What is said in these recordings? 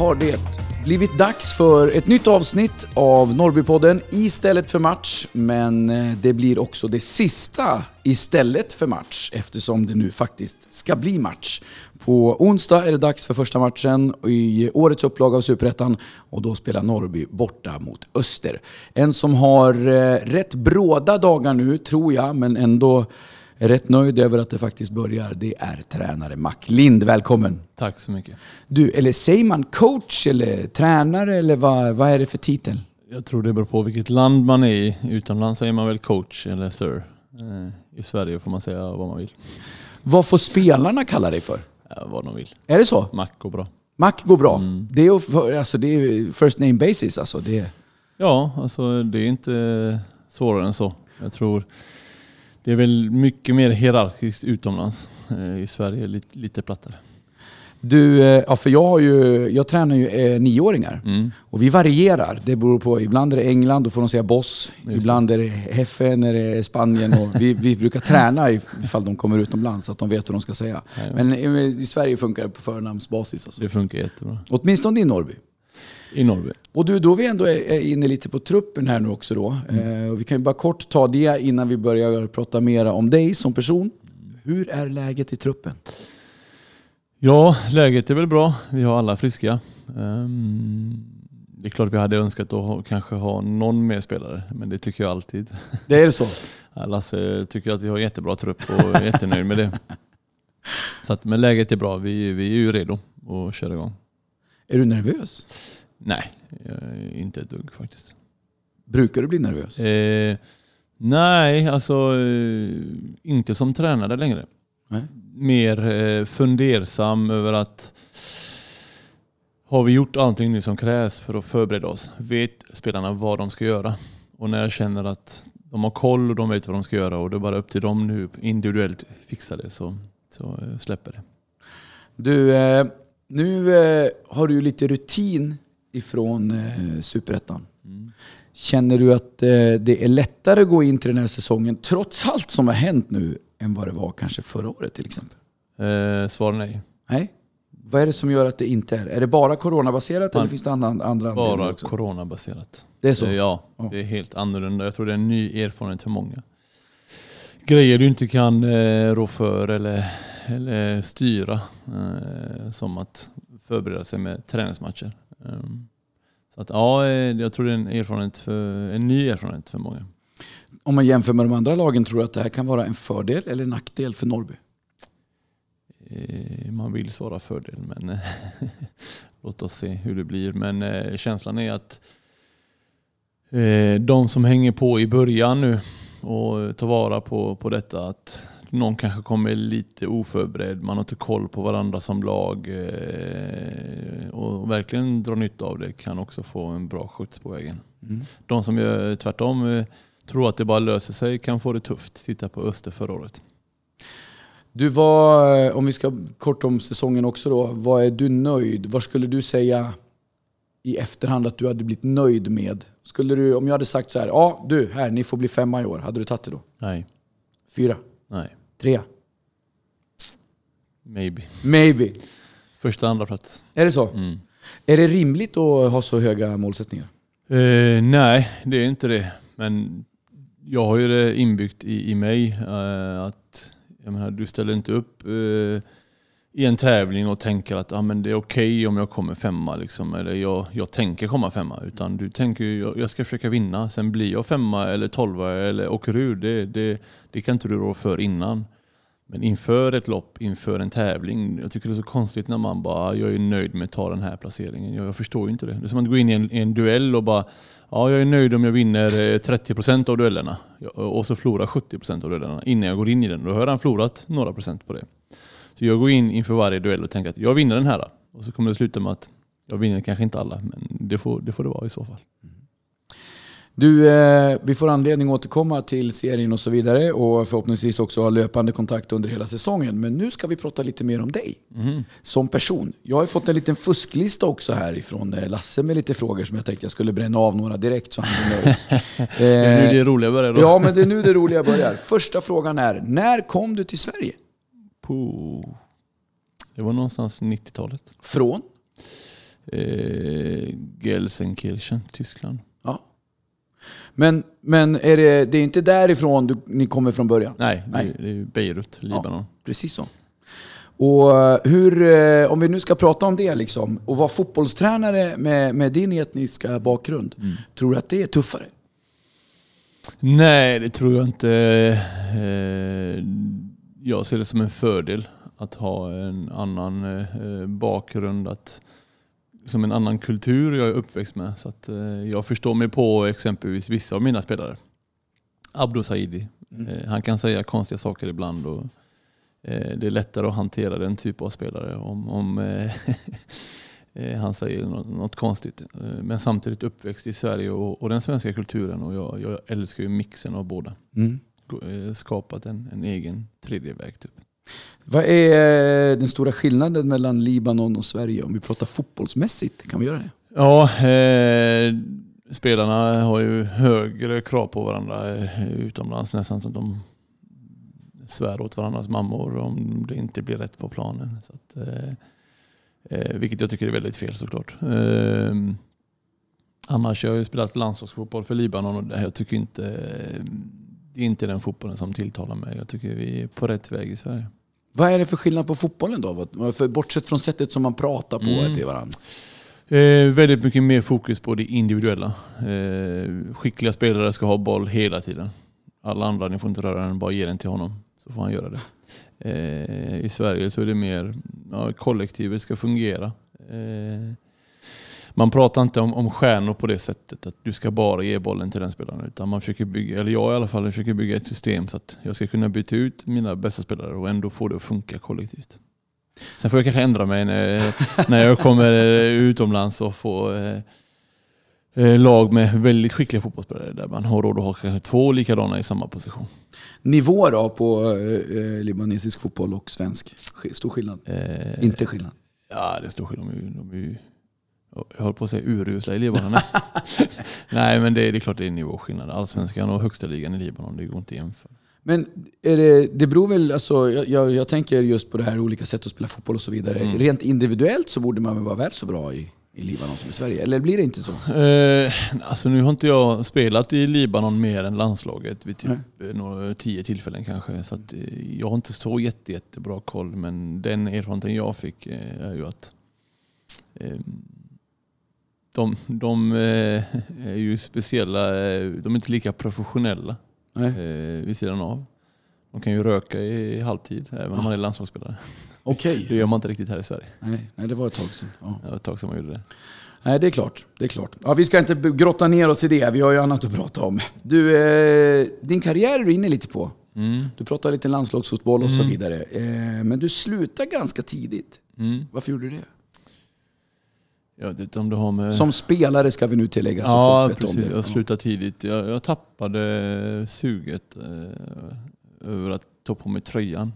Har det blivit dags för ett nytt avsnitt av Norrbypodden istället för match. Men eh, det blir också det sista istället för match eftersom det nu faktiskt ska bli match. På onsdag är det dags för första matchen i årets upplaga av Superettan och då spelar Norrby borta mot Öster. En som har eh, rätt bråda dagar nu, tror jag, men ändå är rätt nöjd över att det faktiskt börjar. Det är tränare Mac Lind. Välkommen! Tack så mycket. Du, eller säger man coach eller tränare eller vad, vad är det för titel? Jag tror det beror på vilket land man är i. Utomlands säger man väl coach eller sir. Eh, I Sverige får man säga vad man vill. Vad får spelarna kalla dig för? Ja, vad de vill. Är det så? Mac går bra. Mac går bra. Det, är, alltså, det är first name basis alltså. Det är, Ja, alltså det är inte svårare än så. Jag tror det är väl mycket mer hierarkiskt utomlands. Eh, I Sverige det lite, lite plattare. du, eh, ja, för jag, har ju, jag tränar ju eh, nioåringar. Mm. Och vi varierar. Det beror på, ibland är det England, då får de säga boss. det. Ibland är det Heffe när det är Spanien. Och vi, vi brukar träna ifall de kommer utomlands så att de vet vad de ska säga. Jajamän. Men i, i Sverige funkar det på förnamnsbasis. Alltså. Det funkar jättebra. Åtminstone i Norrby. I Norrby. Och du, då vi ändå är inne lite på truppen här nu också då. Eh, och vi kan ju bara kort ta det innan vi börjar prata mera om dig som person. Hur är läget i truppen? Ja, läget är väl bra. Vi har alla friska. Ehm, Det är klart vi hade önskat att ha, kanske ha någon mer spelare, men det tycker jag alltid. Det är så? Lasse tycker att vi har jättebra trupp och är jättenöjd med det. Så att, men läget är bra. Vi, vi är ju redo att köra igång. Är du nervös? Nej, inte ett dugg faktiskt. Brukar du bli nervös? Eh, nej, alltså eh, inte som tränare längre. Nej. Mer eh, fundersam över att har vi gjort allting nu som krävs för att förbereda oss? Vet spelarna vad de ska göra? Och när jag känner att de har koll och de vet vad de ska göra och det är bara upp till dem nu individuellt fixa det så, så eh, släpper det. Du, nu har du ju lite rutin ifrån eh, Superettan. Känner du att eh, det är lättare att gå in till den här säsongen, trots allt som har hänt nu, än vad det var kanske förra året till exempel? Eh, svar nej. Nej? Vad är det som gör att det inte är? Är det bara coronabaserat eller Man- finns det andra, andra Bara också? coronabaserat. Det är så? Eh, Ja, Ja. det är helt annorlunda. Jag tror det är en ny erfarenhet för många. Grejer du inte kan eh, rå för eller, eller styra. Eh, som att förbereda sig med träningsmatcher. Ehm, så att, ja, eh, jag tror det är en, erfarenhet för, en ny erfarenhet för många. Om man jämför med de andra lagen, tror du att det här kan vara en fördel eller en nackdel för Norrby? Eh, man vill svara fördel men låt oss se hur det blir. Men eh, känslan är att de som hänger på i början nu och tar vara på, på detta att någon kanske kommer lite oförberedd, man har inte koll på varandra som lag eh, och verkligen drar nytta av det kan också få en bra skjuts på vägen. Mm. De som gör tvärtom eh, tror att det bara löser sig kan få det tufft. Titta på Öster förra året. Du var, eh, om vi ska kort om säsongen också då, vad är du nöjd? Vad skulle du säga i efterhand att du hade blivit nöjd med? Skulle du, om jag hade sagt så här, ja du, här, ni får bli femma i år, hade du tagit det då? Nej, Fyra? nej, Tre? maybe. Maybe. Första, andra plats. Är det så? Mm. Är det rimligt att ha så höga målsättningar? Eh, nej, det är inte det. Men jag har ju det inbyggt i, i mig eh, att jag menar, du ställer inte upp eh, i en tävling och tänker att ah, men det är okej om jag kommer femma. Liksom, eller jag, jag tänker komma femma. Utan du tänker jag, jag ska försöka vinna. Sen blir jag femma eller tolva eller åker ur. Det, det, det kan inte du rå för innan. Men inför ett lopp, inför en tävling. Jag tycker det är så konstigt när man bara, ah, jag är nöjd med att ta den här placeringen. Jag, jag förstår ju inte det. Det är som att gå in i en, i en duell och bara, ja jag är nöjd om jag vinner eh, 30% av duellerna. Och så förlorar 70% av duellerna innan jag går in i den. Då har han förlorat några procent på det. Så jag går in inför varje duell och tänker att jag vinner den här. Och så kommer det sluta med att jag vinner kanske inte alla, men det får det, får det vara i så fall. Du, eh, vi får anledning att återkomma till serien och så vidare och förhoppningsvis också ha löpande kontakt under hela säsongen. Men nu ska vi prata lite mer om dig Mhm. som person. Jag har fått en liten fusklista också här ifrån eh, Lasse med lite frågor som jag tänkte jag skulle bränna av några direkt så han blir nöjd. Det är nu Eh, det roliga börjar då. Ja, men det är nu det roliga börjar. Första frågan är, när kom du till Sverige? Puh. Det var någonstans 90-talet. Från? eh, Gelsenkirchen, Tyskland. Ja. Men, men är det, det är inte därifrån du, ni kommer från början? Nej, det, Nej. är- det är Beirut, Libanon. Precis så. Och eh, hur, eh, om vi nu ska prata om det liksom, och vara fotbollstränare med, med din etniska bakgrund, tror du att det är tuffare? Nej, det tror jag inte. Eh, Jag ser det som en fördel att ha en annan bakgrund, att, som en annan kultur jag är uppväxt med. Så att eh, jag förstår mig på exempelvis vissa av mina spelare. Abdo Saidi, eh, han kan säga konstiga saker ibland och eh, det är lättare att hantera den typen av spelare om, om han säger något, konstigt. Men samtidigt uppväxt i Sverige och, och den svenska kulturen och jag, jag älskar ju mixen av båda. Mm. Skapat en, en egen tredje väg typ. Vad är eh, den stora skillnaden mellan Libanon och Sverige om vi pratar fotbollsmässigt? Kan vi göra det? Ja, eh, spelarna har ju högre krav på varandra eh, utomlands nästan som de svär åt varandras mammor om det inte blir rätt på planen. Så att, eh, eh vilket jag tycker är väldigt fel såklart. Eh, annars har jag ju spelat landslagsfotboll för Libanon och det- jag tycker inte det är inte den fotbollen som tilltalar mig. Jag tycker vi är på rätt väg i Sverige. Vad är det för skillnad på fotbollen då? För, bortsett från sättet som man pratar på Mm. till varandra. Eh, väldigt mycket mer fokus på det individuella. Eh, skickliga spelare ska ha boll hela tiden. Alla andra, ni får inte röra den, bara ge den till honom. Så får han göra det. Eh, I Sverige så är det mer, ja, kollektivet ska fungera. Eh, man pratar inte om, om stjärnor på det sättet, att du ska bara ge bollen till den spelaren. Utan man försöker bygga, eller jag i alla fall, försöker bygga ett system så att jag ska kunna byta ut mina bästa spelare och ändå få det att funka kollektivt. Sen får jag kanske ändra mig när, när jag kommer eh, utomlands och får eh, eh, lag med väldigt skickliga fotbollsspelare där man har råd att ha kanske två likadana i samma position. Nivå då på eh, eh, libanesisk fotboll och svensk? Sk- Stor skillnad? Eh, Inte skillnad? Ja, det är stor skillnad. De är, de är jag höll på att säga urusla i Libanon. Nej, men det, är- det är klart det är nivåskillnad. Allsvenskan och högsta ligan i Libanon, det går inte att jämföra. Men är det, det beror väl, alltså, jag, jag, jag tänker just på det här olika sätt att spela fotboll och så vidare. Mm. Rent individuellt så borde man väl vara väl så bra i, i Libanon som i Sverige? Eller blir det inte så? Eh, alltså nu har inte jag spelat i Libanon mer än landslaget vid typ eh, några, tio tillfällen kanske. Så att, eh, jag har inte så jätte, jättebra koll. Men den erfarenheten jag fick eh, är ju att eh, de, de eh, är ju speciella. eh, De är inte lika professionella Nej. eh, vid sidan av. De kan ju röka i halvtid även om man är landslagsspelare. Okej. Det gör man inte riktigt här i Sverige. Nej, nej, det var ett tag sedan. Ja. Det var ett tag sedan man gjorde det. Nej, det är klart. Det är klart. Ja, vi ska inte grotta ner oss i det, vi har ju annat att prata om. Du, eh, din karriär är du inne lite på. Mm. Du pratar lite landslagsfotboll och så vidare. Eh, men du slutar ganska tidigt. Mm. Varför gjorde du det? Jag vet inte om det har med... Som spelare ska vi nu tillägga, så ja, folk vet precis. om det. Jag slutade tidigt. Jag, jag tappade suget eh, över att ta på mig tröjan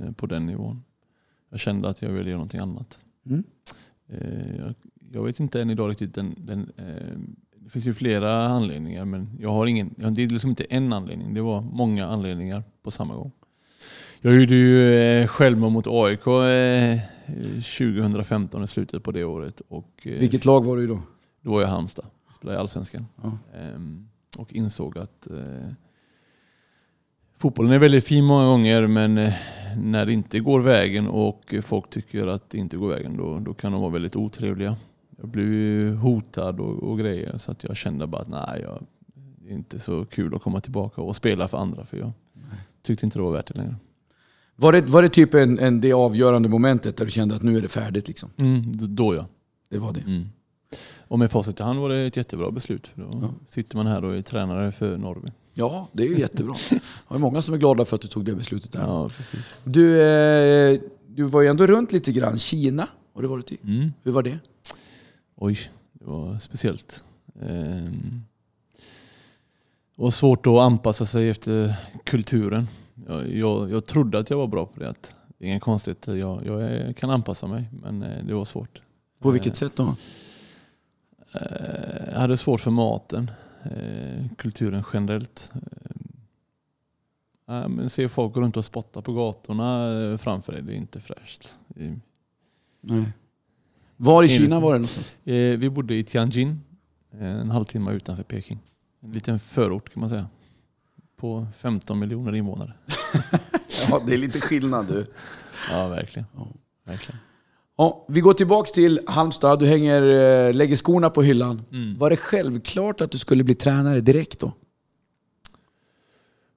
eh, på den nivån. Jag kände att jag ville göra någonting annat. Mm. Eh, jag, jag vet inte än idag riktigt. Den, den, eh, det finns ju flera anledningar men jag har ingen, det är liksom inte en anledning. Det var många anledningar på samma gång. Jag gjorde ju eh, självmål mot AIK eh, 2015 i slutet på det året. Och, eh, Vilket lag var du då? då var jag i Halmstad, spelade i Allsvenskan. Ja. Ehm, och insåg att eh, fotbollen är väldigt fin många gånger men eh, när det inte går vägen och folk tycker att det inte går vägen då, då kan de vara väldigt otrevliga. Jag blev hotad och, och grejer så att jag kände bara att nej, jag, det är inte så kul att komma tillbaka och spela för andra för jag tyckte inte det var värt det längre. Var det, var det typ en, en, det avgörande momentet där du kände att nu är det färdigt? Liksom? Mm, då, ja. Det var det. Mm. Och med facit i hand var det ett jättebra beslut. För då Ja. sitter man här och är tränare för Norrby. Ja, det är ju jättebra. Det är många som är glada för att du tog det beslutet där. Ja, precis. Du, eh, du var ju ändå runt lite grann. Kina har du varit i. Mm. Hur var det? Oj, det var speciellt. Ehm, Det var svårt att anpassa sig efter kulturen. Jag, jag, jag trodde att jag var bra på det. Att det är inget konstigt, jag, jag kan anpassa mig. Men eh, det var svårt. På vilket sätt då? Eh, Jag hade svårt för maten, eh, kulturen generellt. Men se folk gå runt och spotta på gatorna framför dig, det är inte fräscht. Nej. Var i Kina var det någonstans? Vi bodde i Tianjin, en halvtimme utanför Peking. En liten förort kan man säga. På 15 miljoner invånare. ja, det är lite skillnad du. Ja, verkligen. verkligen. Ja, vi går tillbaks till Halmstad. Du hänger, eh, lägger skorna på hyllan. Mm. Var det självklart att du skulle bli tränare direkt då?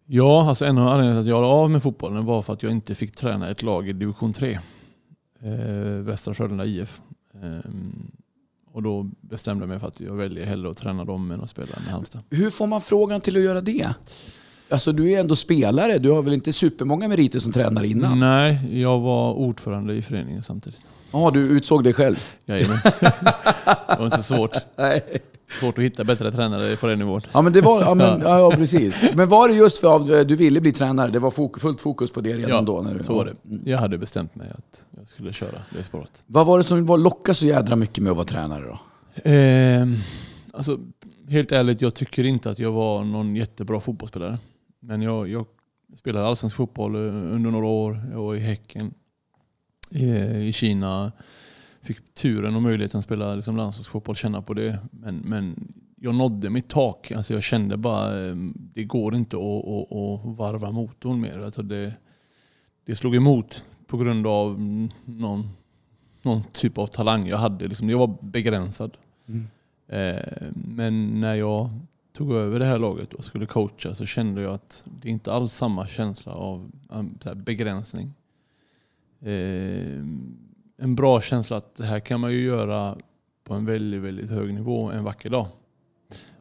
Ja, alltså en av anledningarna till att jag la av med fotbollen var för att jag inte fick träna ett lag i division 3. Eh, Västra Frölunda IF. Eh, och då bestämde jag mig för att jag väljer hellre att träna dem än att spela med Halmstad. Hur får man frågan till att göra det? Alltså du är ändå spelare, du har väl inte supermånga meriter som tränare innan? Nej, jag var ordförande i föreningen samtidigt. Ja, du utsåg dig själv? Jajamän. det var inte svårt. Nej. Svårt att hitta bättre tränare på den nivån. Ja, men det var, ja, men, ja, ja, precis. Men var det just för att du ville bli tränare? Det var fok fullt fokus på det redan Ja, då? När du, så var det. Mm. Jag hade bestämt mig att jag skulle köra det spåret. Vad var det som var lockade så jädra mycket med att vara tränare då? Eh, alltså, helt ärligt, jag tycker inte att jag var någon jättebra fotbollsspelare. Men jag, jag spelade allsvensk fotboll eh, under några år. Jag var i Häcken i, i Kina. Fick turen och möjligheten att spela liksom landslagsfotboll, känna på det. Men, men jag nådde mitt tak. Alltså jag kände bara eh, det går inte att, att, att varva motorn mer. Alltså det, det slog emot på grund av någon, någon typ av talang jag hade. Liksom, jag var begränsad. Mm. Eh, men när jag tog över det här laget och skulle coacha så kände jag att det inte alls samma känsla av um, begränsning. Eh, en bra känsla att det här kan man ju göra på en väldigt, väldigt hög nivå en vacker dag.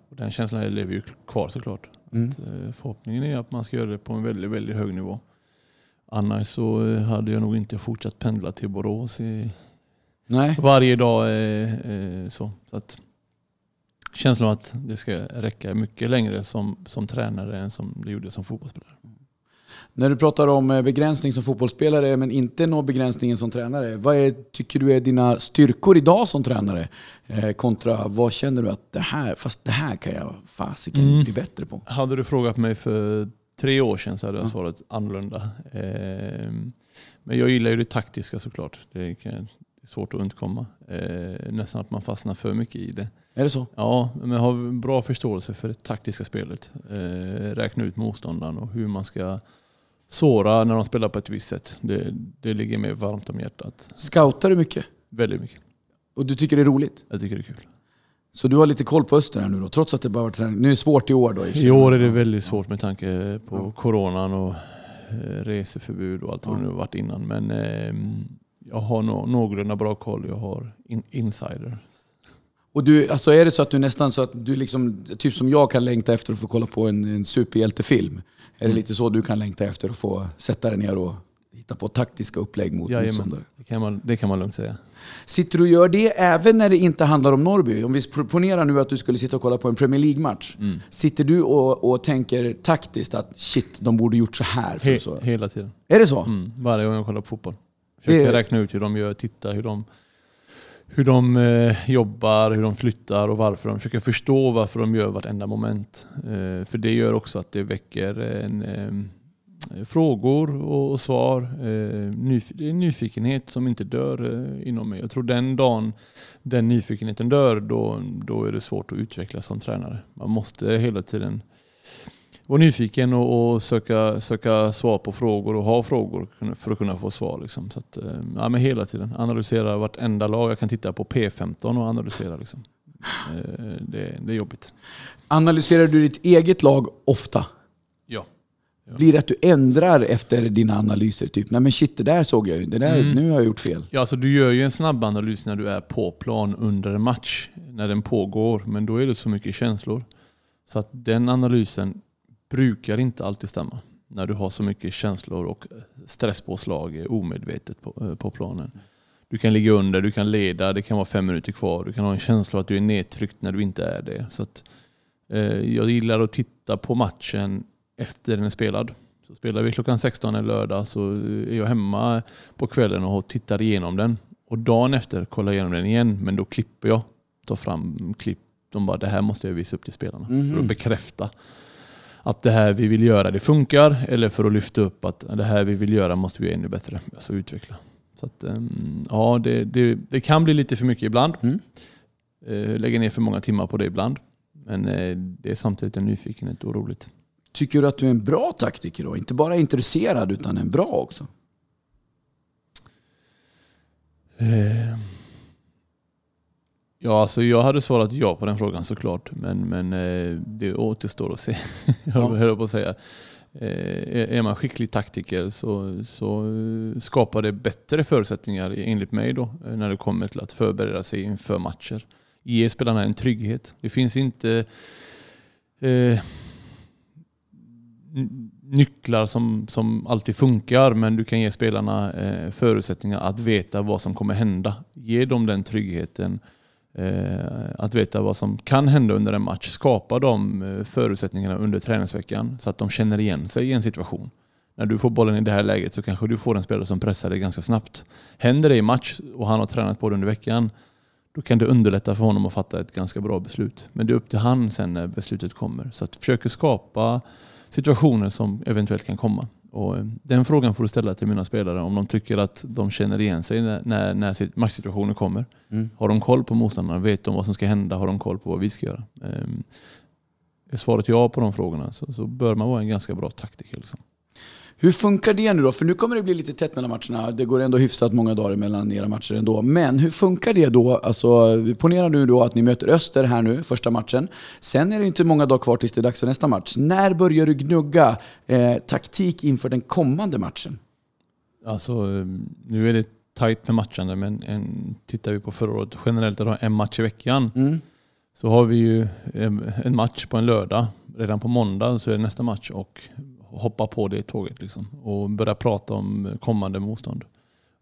Och den känslan lever ju kvar såklart. Mm. Att, eh, förhoppningen är att man ska göra det på en väldigt, väldigt hög nivå. Annars så eh, hade jag nog inte fortsatt pendla till Borås i, Nej. varje dag. Eh, eh, så. Så att, känslan av att det ska räcka mycket längre som, som tränare än som det gjorde som fotbollsspelare. När du pratar om eh, begränsning som fotbollsspelare men inte nå begränsningen som tränare. Vad är, tycker du är dina styrkor idag som tränare? Eh, kontra vad känner du att det här, fast det här kan jag fasiken Mm. bli bättre på? Hade du frågat mig för tre år sedan så hade jag Ja. svarat annorlunda. Eh, men jag gillar ju det taktiska såklart. Det, kan, det är svårt att undkomma. Eh, nästan att man fastnar för mycket i det. Är det så? Ja, men har bra förståelse för det taktiska spelet. Eh, räkna ut motståndaren och hur man ska såra när de spelar på ett visst sätt. Det, det ligger mig varmt om hjärtat. Scoutar du mycket? Väldigt mycket. Och du tycker det är roligt? Jag tycker det är kul. Så du har lite koll på Öster här nu då, trots att det bara varit träning. Nu är det svårt i år då? I år är det väldigt svårt med tanke på Ja. coronan och eh, reseförbud och allt vad Ja. det nu varit innan. Men eh, jag har nå- någorlunda bra koll. Jag har in, insider. Och du, alltså är det så att du nästan så att du liksom, typ som jag kan längta efter att få kolla på en, en superhjältefilm? Är det Mm. lite så du kan längta efter att få sätta dig ner och hitta på taktiska upplägg mot Jajamän. motståndare? Det kan, man, det kan man lugnt säga. Sitter du och gör det även när det inte handlar om Norrby? Om vi ponerar nu att du skulle sitta och kolla på en Premier League-match. Mm. Sitter du och, och tänker taktiskt att shit, de borde gjort så här? För He, så? hela tiden. Är det så? Mm. Varje gång jag kollar på fotboll. Försöker Det- räkna ut hur de gör, titta hur de, hur de eh, jobbar, hur de flyttar och varför. De försöker förstå varför de gör vartenda moment. Eh, för det gör också att det väcker en, eh, frågor och, och svar. Eh, nyf- det är en nyfikenhet som inte dör eh, inom mig. Jag tror den dagen den nyfikenheten dör, då, då är det svårt att utvecklas som tränare. Man måste hela tiden vara nyfiken och, och söka, söka svar på frågor och ha frågor för att kunna få svar. Liksom. Så att, eh, ja, men hela tiden analysera vartenda lag. Jag kan titta på P15 och analysera. Liksom. Eh, Det, det är jobbigt. Analyserar du ditt eget lag ofta? Ja. Ja. Blir det att du ändrar efter dina analyser? Typ, nej men shit, det där såg jag ju. Det där, Mm. Nu har jag gjort fel. Ja, alltså du gör ju en snabb analys när du är på plan under en match, när den pågår, men då är det så mycket känslor. Så att den analysen brukar inte alltid stämma. När du har så mycket känslor och stresspåslag omedvetet på, eh, på planen. Du kan ligga under, du kan leda, det kan vara fem minuter kvar. Du kan ha en känsla av att du är nedtryckt när du inte är det. Så att, eh, jag gillar att titta på matchen efter den är spelad. Så spelar vi klockan 16 en lördag så är jag hemma på kvällen och tittar igenom den. Och dagen efter kollar jag igenom den igen, men då klipper jag. Tar fram klipp. De bara, det här måste jag visa upp till spelarna. Mhm. För att bekräfta att det här vi vill göra, det funkar. Eller för att lyfta upp att det här vi vill göra måste vi göra ännu bättre. Alltså utveckla. Så att, ehm, ja, det, det, det kan bli lite för mycket ibland. Mm. Eh, Lägger ner för många timmar på det ibland. Men eh, det är samtidigt en nyfikenhet och roligt. Tycker du att du är en bra taktiker då? Inte bara intresserad utan en bra också? Eh, Ja, alltså jag hade svarat ja på den frågan såklart. Men, men eh, det återstår att se. Ja. jag höll på att säga. Eh, Är man skicklig taktiker så, så eh, skapar det bättre förutsättningar enligt mig då när det kommer till att förbereda sig inför matcher. Ge spelarna en trygghet. Det finns inte eh, nycklar som, som alltid funkar men du kan ge spelarna eh, förutsättningar att veta vad som kommer hända. Ge dem den tryggheten Eh, att veta vad som kan hända under en match. Skapa de eh, förutsättningarna under träningsveckan så att de känner igen sig i en situation. När du får bollen i det här läget så kanske du får en spelare som pressar dig ganska snabbt. Händer det i match och han har tränat på det under veckan då kan det underlätta för honom att fatta ett ganska bra beslut. Men det är upp till han sen när beslutet kommer. Så att försöka skapa situationer som eventuellt kan komma. Och eh, den frågan får du ställa till mina spelare om de tycker att de känner igen sig när, när, när sit- matchsituationen kommer. Mm. Har de koll på motståndarna? Vet de vad som ska hända? Har de koll på vad vi ska göra? Ehm, är svaret ja på de frågorna så, så bör man vara en ganska bra taktiker. Liksom. Hur funkar det nu då? För nu kommer det bli lite tätt mellan matcherna. Det går ändå hyfsat många dagar mellan era matcher ändå. Men hur funkar det då? Alltså, ponera nu då att ni möter Öster här nu, första matchen. Sen är det inte många dagar kvar tills det är dags för nästa match. När börjar du gnugga eh, taktik inför den kommande matchen? Alltså, eh, nu är det tajt med matchande men en, tittar vi på förra året generellt du har en match i veckan Mm. så har vi ju en en match på en lördag. Redan på måndag så är det nästa match och hoppa på det tåget liksom. och börja prata om kommande motstånd.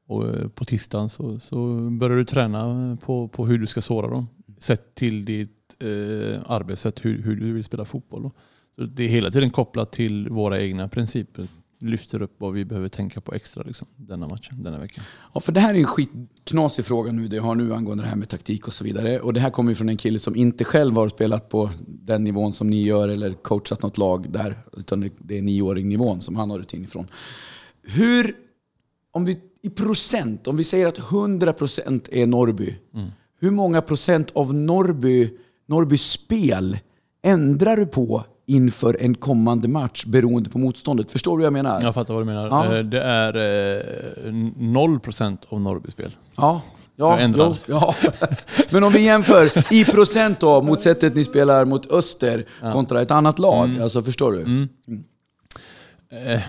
Och eh, på tisdagen så, så börjar du träna på, på hur du ska såra dem. Sett till ditt eh, arbetssätt, hur, hur du vill spela fotboll. Då. Så det är hela tiden kopplat till våra egna principer. Lyfter upp vad vi behöver tänka på extra liksom, denna matchen, denna veckan. Ja, för det här är en skitknasig fråga nu, det jag har nu angående det här med taktik och så vidare. Och det här kommer ju från en kille som inte själv har spelat på den nivån som ni gör eller coachat något lag där. Utan det- är nioåring-nivån som han har rutin ifrån. Hur, om vi, i procent, om vi säger att 100% är Norrby. Hur många procent av Norrby, Norrbys spel ändrar du på inför en kommande match beroende på motståndet? Förstår du vad jag menar? Jag fattar vad du menar. Ja. Eh, Det är eh, 0% av Norrby-spel. Ja. Ja, jo, ja. Men om vi jämför i procent då mot sättet ni spelar mot Öster kontra ett annat lag. Alltså förstår du? Eh,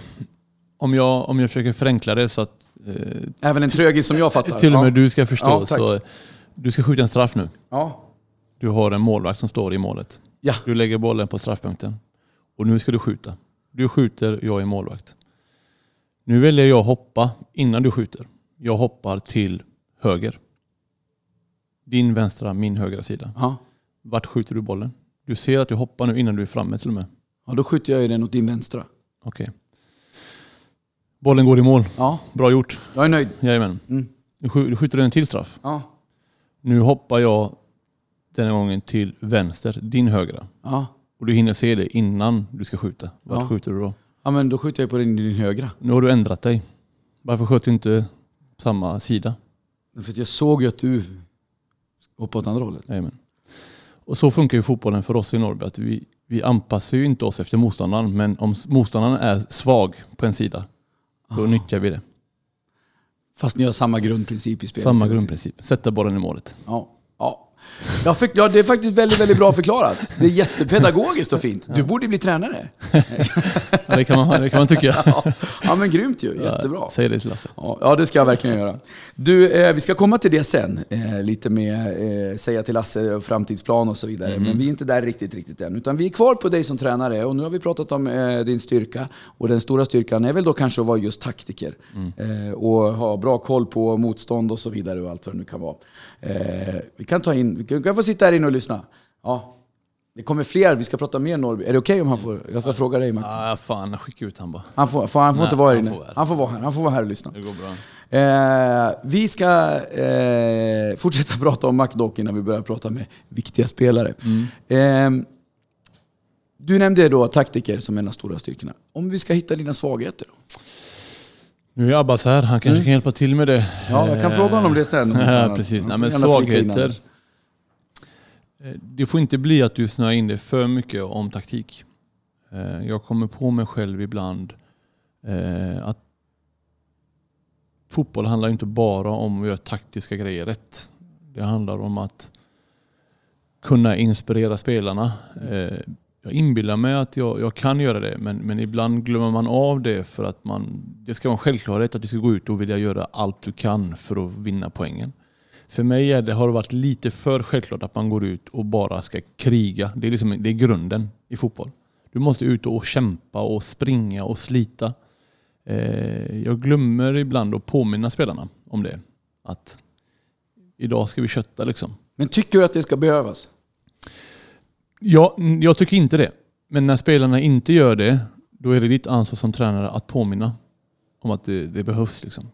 om, jag, om jag försöker förenkla det så att eh, Även en trögis som jag fattar. till och med ja. du ska förstå. Ja, så du ska skjuta en straff nu. Ja. Du har en målvakt som står i målet. Ja. Du lägger bollen på straffpunkten. Och nu ska du skjuta. Du skjuter, jag är målvakt. Nu väljer jag hoppa innan du skjuter. Jag hoppar till höger. Din vänstra, min högra sida. Ja. Vart skjuter du bollen? Du ser att du hoppar nu innan du är framme till och med. ja, då skjuter jag ju den åt din vänstra. Okej. Bollen går i mål. Ja, Bra gjort. jag är nöjd. Jajamän. Mm. Nu skj- du skjuter den till straff. Ja. Nu hoppar jag denna gången till vänster, din högra. Ja. Och du hinner se det innan du ska skjuta. Vart Ja. skjuter du då? ja, men då skjuter jag på din, din högra. Nu har du ändrat dig. Varför sköt du inte samma sida? För att jag såg ju att du hoppade åt andra hållet. Jajamän. Och så funkar ju fotbollen för oss i Norrby. Att vi, vi anpassar ju inte oss efter motståndaren. Men om s- motståndaren är svag på en sida, då Ah. nyttjar vi det. Fast ni har samma grundprincip i spelet. Samma grundprincip. Sätta bollen i målet. Ja. ja. Jag fick, ja, det är faktiskt väldigt, väldigt bra förklarat. Det är jättepedagogiskt och fint. Du borde bli tränare. Ja, det, kan man, det kan man tycka. Ja, ja men grymt ju. Jättebra. Säg det till Lasse. Ja, ja, det ska jag verkligen göra. Du, eh, vi ska komma till det sen. Eh, lite med eh, säga till Lasse och framtidsplan och så vidare. Men vi är inte där riktigt, riktigt än. Utan vi är kvar på dig som tränare och nu har vi pratat om eh, din styrka. Och den stora styrkan är väl då kanske att vara just taktiker. Eh, och ha bra koll på motstånd och så vidare och allt vad det nu kan vara. Eh, vi kan ta in, vi kan, få sitta här inne och lyssna. Ja. Det kommer fler, vi ska prata mer Norrby. Är det okej om han får, jag får fråga dig Mac. Ah, fan, skicka ut han bara. Han får, får, han får Nej, inte vara här han inne. får vara här. Han får vara här, han får vara här och lyssna. Det går bra. Eh, vi ska eh, fortsätta prata om McDock innan vi börjar prata med viktiga spelare. Eh, du nämnde då taktiker som en av de stora styrkorna. Om vi ska hitta dina svagheter då? Nu är Abbas här, han kanske Mm. kan hjälpa till med det. Ja, jag kan Eh, fråga honom det sen. Ja, precis. Nej, men svagheter. Eh, Det får inte bli att du snöar in dig för mycket om taktik. Eh, Jag kommer på mig själv ibland eh, att fotboll handlar inte bara om att göra taktiska grejer rätt. Det handlar om att kunna inspirera spelarna. Jag inbillar mig att jag, jag kan göra det men, men ibland glömmer man av det för att man, det ska vara en självklarhet att du ska gå ut och vilja göra allt du kan för att vinna poängen. För mig är det, har det varit lite för självklart att man går ut och bara ska kriga. Det är, liksom, det är grunden i fotboll. Du måste ut och kämpa och springa och slita. Eh, jag glömmer ibland att påminna spelarna om det. Att idag ska vi kötta liksom. Men tycker du att det ska behövas? Ja, jag tycker inte det. Men när spelarna inte gör det, då är det ditt ansvar som tränare att påminna om att det, det behövs. Liksom.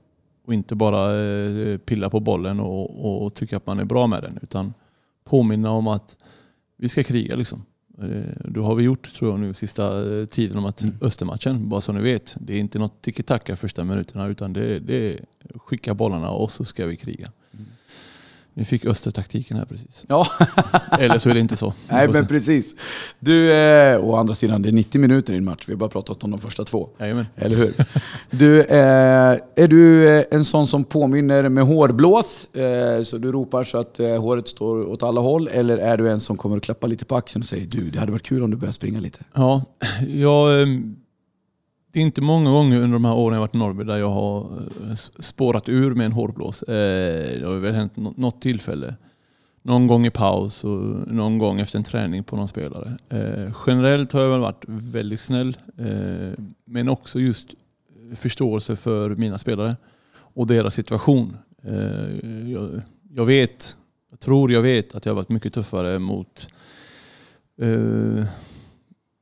Och inte bara eh, pilla på bollen och, och, och tycka att man är bra med den. Utan påminna om att vi ska kriga. Liksom. Eh, Då har vi gjort, tror jag nu, sista eh, tiden om att Mm. Östermatchen, bara så ni vet, det är inte något tiki-taka första minuterna utan det, det är skicka bollarna och så ska vi kriga. Ni fick Östertaktiken här precis. Ja, Eller så är det inte så. Vi nej men precis. Du, eh, å andra sidan, det är 90 minuter i en match. Vi har bara pratat om de första två. Jajamän. Eller hur? Du, eh, är du eh, en sån som påminner med hårblås? Eh, så du ropar så att eh, håret står åt alla håll? Eller är du en som kommer att klappa lite på axeln och säger du, det hade varit kul om du började springa lite? Ja, jag, ehm, det är inte många gånger under de här åren jag varit i Norrby där jag har eh, spårat ur med en hårblås. Eh, det har väl hänt något tillfälle. Någon gång i paus och någon gång efter en träning på någon spelare. Eh, generellt har jag väl varit väldigt snäll. Men också just förståelse för mina spelare och deras situation. Jag, vet, jag tror jag vet att jag har varit mycket tuffare mot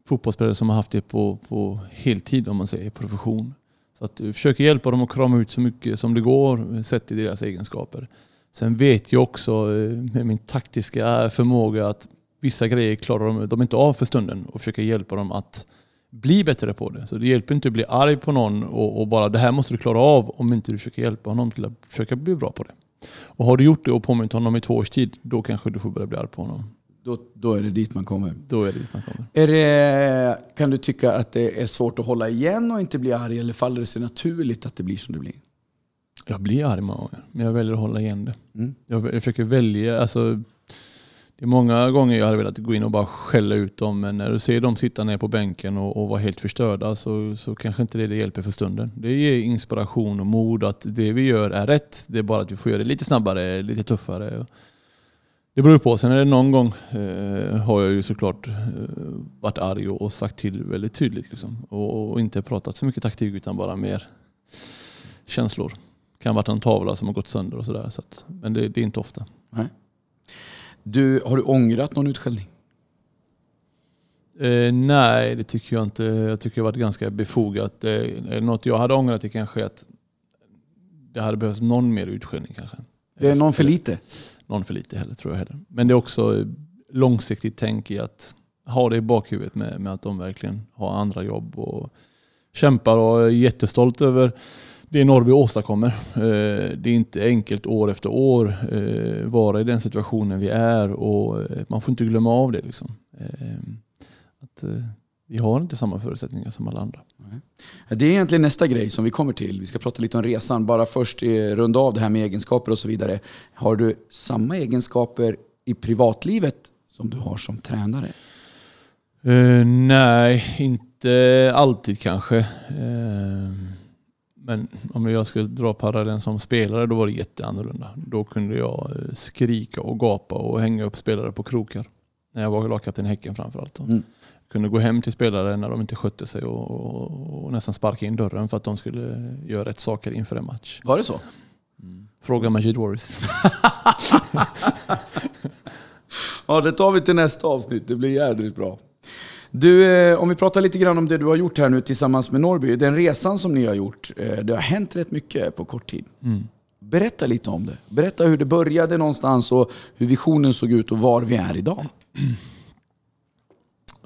fotbollsspelare som har haft det på, på heltid om man säger, profession. Så att jag försöker hjälpa dem att krama ut så mycket som det går eh, sett till deras egenskaper. Sen vet jag också eh, med min taktiska förmåga att vissa grejer klarar de, de inte av för stunden och försöker hjälpa dem att bli bättre på det. Så det hjälper inte att bli arg på någon och, och bara det här måste du klara av om inte du försöker hjälpa honom till att försöka bli bra på det. Och har du gjort det och påmint honom i två års tid, då kanske du får börja bli arg på honom. Då, då är det dit man kommer. Då är det dit man kommer. Är det, kan du tycka att det är svårt att hålla igen och inte bli arg? Eller faller det sig naturligt att det blir som det blir? Jag blir arg många gånger, men jag väljer att hålla igen det. Mm. Jag, jag försöker välja, alltså, det är många gånger jag hade velat gå in och bara skälla ut dem, men när du ser dem sitta ner på bänken och, och vara helt förstörda så, så kanske inte det, det hjälper för stunden. Det ger inspiration och mod att det vi gör är rätt. Det är bara att vi får göra det lite snabbare, lite tuffare. Det beror på. Sen är det någon gång eh, har jag ju såklart eh, varit arg och, sagt till väldigt tydligt. Liksom. Och, och inte pratat så mycket taktik utan bara mer känslor. kan ha varit en tavla som har gått sönder och sådär. Så att, men det, det är inte ofta. Du, har du ångrat någon utskällning? Eh, nej, det tycker jag inte. Jag tycker det har varit ganska befogat. Eh, är det något jag hade ångrat det kanske är att det hade behövts någon mer utskällning kanske. Det är någon för lite? Någon för lite heller tror jag heller. Men det är också eh, långsiktigt tänk i att ha det i bakhuvudet med, med att de verkligen har andra jobb och kämpar och är jättestolt över det Norrby åstadkommer. Eh, det är inte enkelt år efter år eh, vara i den situationen vi är och man får inte glömma av det. Liksom. Att vi har inte samma förutsättningar som alla andra. Det är egentligen nästa grej som vi kommer till. Vi ska prata lite om resan. Bara först eh, runda av det här med egenskaper och så vidare. Har du samma egenskaper i privatlivet som du har som tränare? Eh, nej, inte alltid kanske. Eh, men om jag skulle dra parallellen som spelare då var det jätteannorlunda. Då kunde jag skrika och gapa och hänga upp spelare på krokar. När jag var lagkapten i Häcken framförallt. Mm. Kunde gå hem till spelare när de inte skötte sig och, och, och nästan sparka in dörren för att de skulle göra rätt saker inför en match. Var det så? Fråga Majid Waris. Ja, det tar vi till nästa avsnitt. Det blir jädrigt bra. Du, eh, om vi pratar lite grann om det du har gjort här nu tillsammans med Norrby. Den resan som ni har gjort. eh, Det har hänt rätt mycket på kort tid. Mm. Berätta lite om det. Berätta hur det började någonstans och hur visionen såg ut och var vi är idag.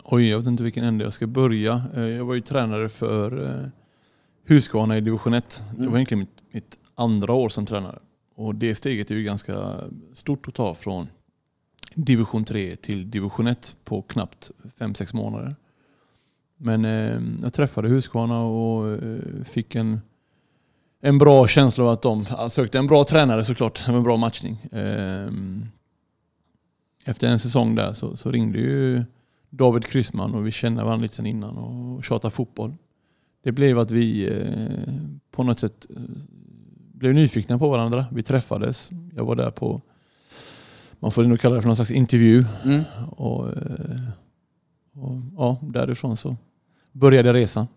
Oj, jag vet inte vilken ände jag ska börja. Eh, Jag var ju tränare för eh, Husqvarna i division 1. Det Mm. var egentligen mitt, mitt andra år som tränare. Och det steget är ju ganska stort att ta från division 3 till division 1 på knappt 5-6 månader. Men eh, jag träffade Husqvarna och eh, fick en, en bra känsla av att de sökte en bra tränare såklart. Det var en bra matchning. Eh, efter en säsong där så, så ringde ju David Kryssman och vi kände varandra lite sedan innan och tjatade fotboll. Det blev att vi eh, på något sätt eh, blev nyfikna på varandra. Vi träffades. Jag var där på, man får nog kalla det för någon slags intervju. Mm. Och, eh, och ja, därifrån så började resan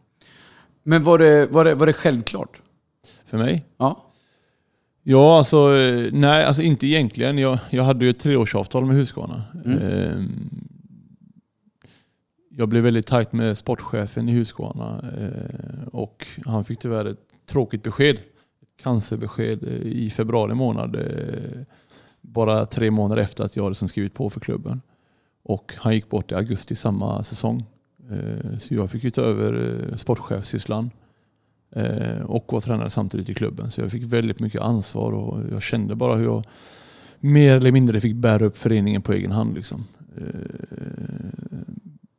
Men var det, var, det, var det självklart? för mig. Ja. Ja, alltså nej, alltså inte egentligen. Jag, jag hade ju ett treårsavtal med Husqvarna. Mm. Ehm, jag blev väldigt tajt med sportchefen i Husqvarna eh, och han fick tyvärr ett tråkigt besked. Ett cancerbesked eh, i februari månad. Eh, bara tre månader efter att jag hade liksom skrivit på för klubben. Och han gick bort i augusti samma säsong. Så jag fick ju ta över sportchefssysslan och var tränare samtidigt i klubben. Så jag fick väldigt mycket ansvar och jag kände bara hur jag mer eller mindre fick bära upp föreningen på egen hand. Liksom.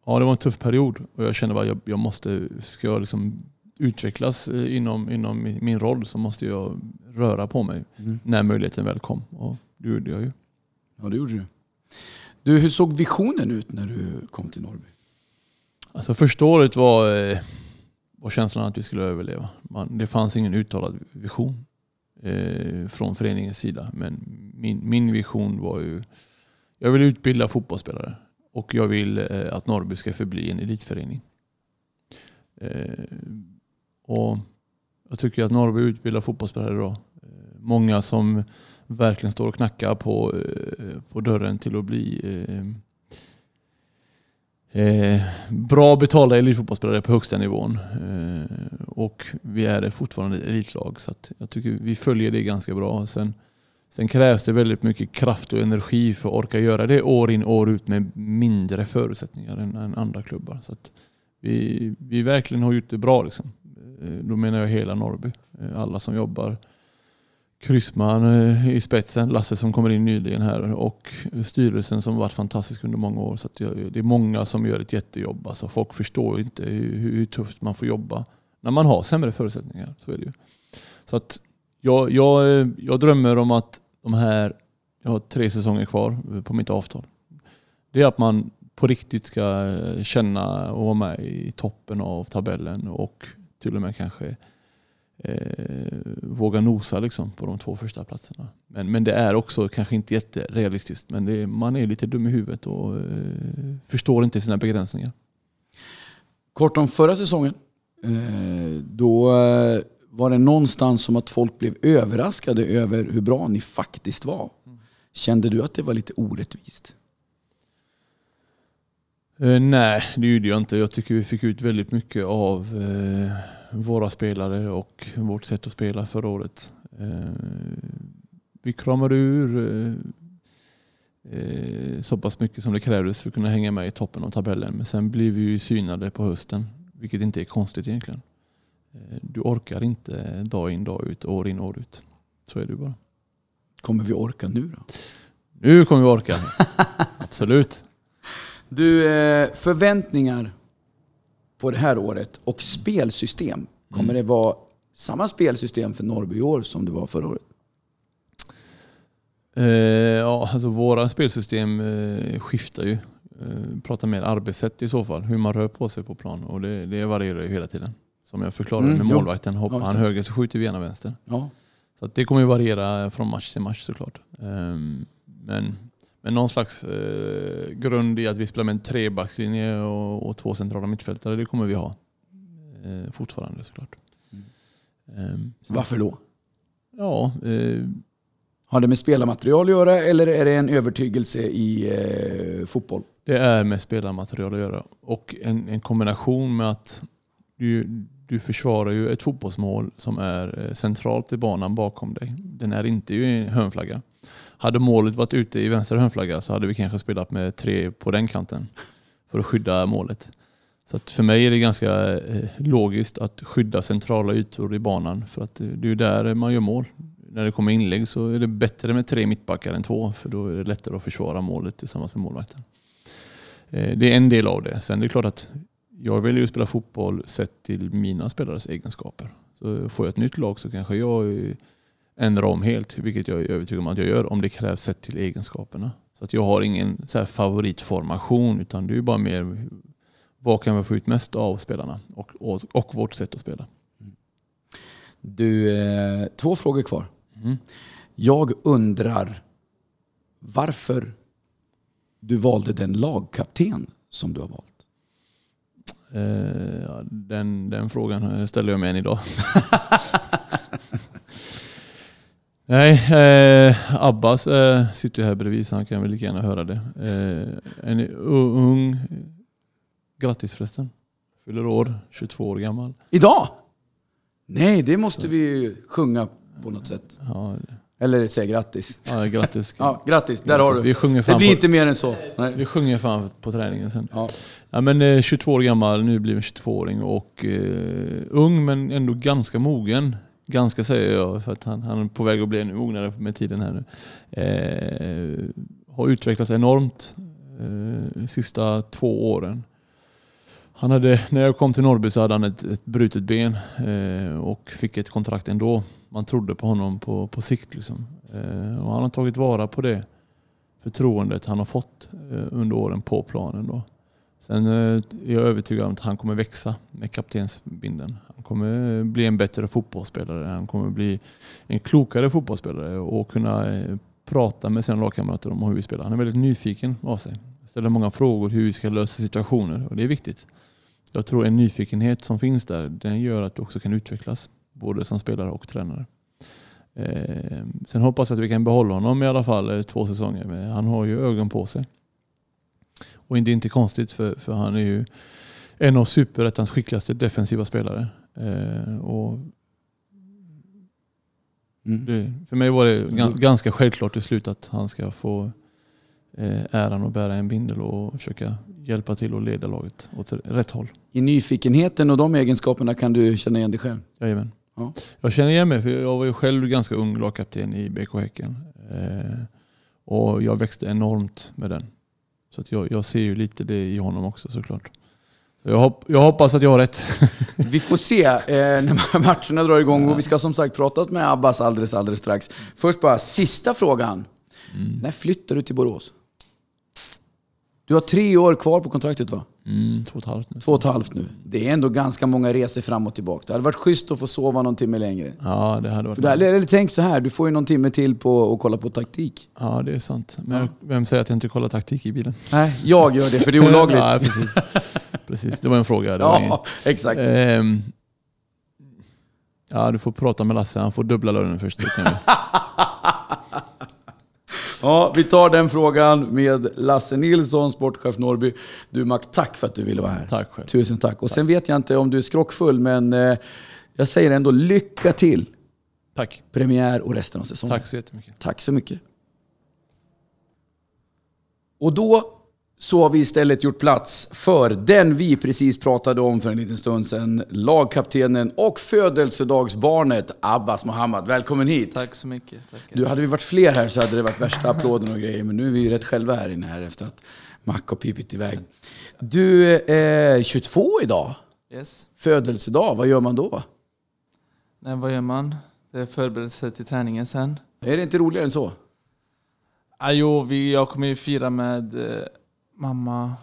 Ja, det var en tuff period och jag kände bara jag, jag måste, ska jag liksom utvecklas eh, inom, inom min roll så måste jag röra på mig Mm. när möjligheten väl kom. Och det gjorde jag ju. Ja, det gjorde du. Du, hur såg visionen ut när du kom till Norrby? Alltså första året var, eh, var känslan att vi skulle överleva. Man, det fanns ingen uttalad vision eh, från föreningens sida. Men min, min vision var ju, jag vill utbilda fotbollsspelare och jag vill eh, att Norrby ska förbli en elitförening. Eh, och jag tycker att Norrby utbildar fotbollsspelare idag. Eh, många som verkligen står och knackar på, på dörren till att bli eh, bra betalda elitfotbollsspelare på högsta nivån. Eh, och vi är fortfarande ett elitlag. Så att jag tycker vi följer det ganska bra. Sen, sen krävs det väldigt mycket kraft och energi för att orka göra det år in år ut med mindre förutsättningar än, än andra klubbar. Så att vi, vi verkligen har gjort det bra. Liksom. Eh, då menar jag hela Norrby. Eh, alla som jobbar. Kryssman eh, i spetsen, Lasse som kommer in nyligen här och styrelsen som varit fantastisk under många år. Så att det är många som gör ett jättejobb. Alltså folk förstår inte hur, hur tufft man får jobba när man har sämre förutsättningar. Så är det ju. Så att jag, jag, jag drömmer om att de här, jag har tre säsonger kvar på mitt avtal. Det är att man på riktigt ska känna och vara med i toppen av tabellen och till och med kanske eh, våga nosa liksom på de två första platserna. Men, men det är också kanske inte jätterealistiskt. Men det är, man är lite dum i huvudet och eh, förstår inte sina begränsningar. Kort om förra säsongen. Eh, Då eh, var det någonstans som att folk blev överraskade över hur bra ni faktiskt var. Kände du att det var lite orättvist? Eh, nej, det gjorde jag inte. Jag tycker vi fick ut väldigt mycket av eh, våra spelare och vårt sätt att spela förra året. Eh, vi kramade ur eh, eh så pass mycket som det krävdes för att kunna hänga med i toppen av tabellen. Men sen blir vi ju synade på hösten, vilket inte är konstigt egentligen. Eh, du orkar inte dag in dag ut, år in år ut. Så är det bara. Kommer vi orka nu då? Nu kommer vi orka. Absolut. Du, eh, förväntningar på det här året och spelsystem. Kommer det vara samma spelsystem för Norrby i år som det var förra året? Eh, ja, alltså våra spelsystem eh, skiftar ju. Eh, pratar mer arbetssätt i så fall, hur man rör på sig på plan. Och det, det varierar ju hela tiden. Som jag förklarade Mm, med målvakten. Hoppar Ja, han höger så skjuter vi gärna vänster. Ja. Så det kommer ju variera från match till match såklart. Ehm, men, men någon slags eh, grund i att vi spelar med en trebackslinje och, och två centrala mittfältare, det kommer vi ha. Eh, fortfarande såklart. Ehm, så- Varför då? Ja, eh, Har det med spelarmaterial att göra eller är det en övertygelse i eh, fotboll? Det är med spelarmaterial att göra. Och en, en kombination med att du, du försvarar ju ett fotbollsmål som är eh, centralt i banan bakom dig. Den är inte ju en hörnflagga. Hade målet varit ute i vänster hörnflagga så hade vi kanske spelat med tre på den kanten för att skydda målet. Så att för mig är det ganska eh, logiskt att skydda centrala ytor i banan för att eh, det är ju där man gör mål. När det kommer inlägg så är det bättre med tre mittbackar än två för då är det lättare att försvara målet tillsammans med målvakten. Det är en del av det. Sen är det klart att jag väljer att spela fotboll sett till mina spelares egenskaper. Så får jag ett nytt lag så kanske jag ändrar om helt, vilket jag är övertygad om att jag gör, om det krävs sett till egenskaperna. Så att jag har ingen så favoritformation utan det är bara mer vad kan vi få ut mest av spelarna och, och, och vårt sätt att spela. Du, eh, två frågor kvar. Mm. Jag undrar varför du valde den lagkapten som du har valt. Eh, den, den frågan ställer jag mig än idag. Nej, eh, Abbas eh, sitter ju här bredvid så han kan väl lika gärna höra det. Eh, en ung, grattis förresten. Fyller år, 22 år gammal. Idag? Nej, det måste vi sjunga på något sätt. Ja. Eller säga grattis. Ja, grattis. ja, grattis. Där har du. Vi sjunger fan det blir på, inte mer än så. Nej. Vi sjunger fan på träningen sen. Ja. Ja, men, eh, 22 år gammal, nu blir 22-åring och eh, ung men ändå ganska mogen. Ganska säger jag, för att han, han är på väg att bli ännu mognare med tiden här nu. Eh, har utvecklats enormt eh, sista två åren. Han hade, när jag kom till Norrby så hade han ett, ett brutet ben eh, och fick ett kontrakt ändå. Man trodde på honom på, på sikt. Liksom. Eh, och han har tagit vara på det förtroendet han har fått eh, under åren på planen. Då. Sen eh, är jag övertygad om att han kommer växa med kaptensbinden. Han kommer eh, bli en bättre fotbollsspelare. Han kommer bli en klokare fotbollsspelare och kunna eh, prata med sina lagkamrater om hur vi spelar. Han är väldigt nyfiken av sig. Ställer många frågor hur vi ska lösa situationer och det är viktigt. Jag tror en nyfikenhet som finns där, den gör att du också kan utvecklas. Både som spelare och tränare. Eh, sen hoppas jag att vi kan behålla honom i alla fall två säsonger. Men han har ju ögon på sig. Och det är inte konstigt för, för han är ju en av superettans skickligaste defensiva spelare. Eh, och mm. det, för mig var det mm. ganska självklart till slut att han ska få eh, äran att bära en bindel och försöka hjälpa till och leda laget åt rätt håll. I nyfikenheten och de egenskaperna kan du känna igen dig själv? Jajamän. Ja. Jag känner igen mig, för jag var ju själv ganska ung lagkapten i BK Häcken. Eh, och jag växte enormt med den. Så att jag, jag ser ju lite det i honom också såklart. Så jag, hopp, jag hoppas att jag har rätt. vi får se eh, när matcherna drar igång och vi ska som sagt prata med Abbas alldeles, alldeles strax. Först bara sista frågan. Mm. När flyttar du till Borås? Du har tre år kvar på kontraktet va? Mm, två och ett halvt nu. Två och ett halvt nu. Det är ändå ganska många resor fram och tillbaka. Det hade varit schysst att få sova någon timme längre. Ja, det hade varit För där, eller tänk så här, du får ju någon timme till på att kolla på taktik. Ja, det är sant. Men ja. vem säger att jag inte kollar taktik i bilen? Nej, jag gör det för det är olagligt. ja, precis. precis. Det var en fråga. Ja, exakt. Ehm, ja, du får prata med Lasse. Han får dubbla lönen först. Ja, vi tar den frågan med Lasse Nilsson, sportchef Norrby. Du Mac, tack för att du ville vara här. Tack själv. Tusen tack. Och tack. sen vet jag inte om du är skrockfull, men eh, jag säger ändå lycka till. Tack. Premiär och resten av säsongen. Tack så jättemycket. Tack så mycket. Och då så har vi istället gjort plats för den vi precis pratade om för en liten stund sedan. Lagkaptenen och födelsedagsbarnet Abbas Mohammad. Välkommen hit! Tack så mycket. Tackar. Du, hade vi varit fler här så hade det varit värsta applåden och grejer. Men nu är vi rätt själva här inne här efter att Mac har pipit iväg. Du är 22 idag. Yes. Födelsedag, vad gör man då? Nej, vad gör man? Det är förberedelse till träningen sen. Är det inte roligare än så? Ah, jo, vi, jag kommer ju fira med eh, mamma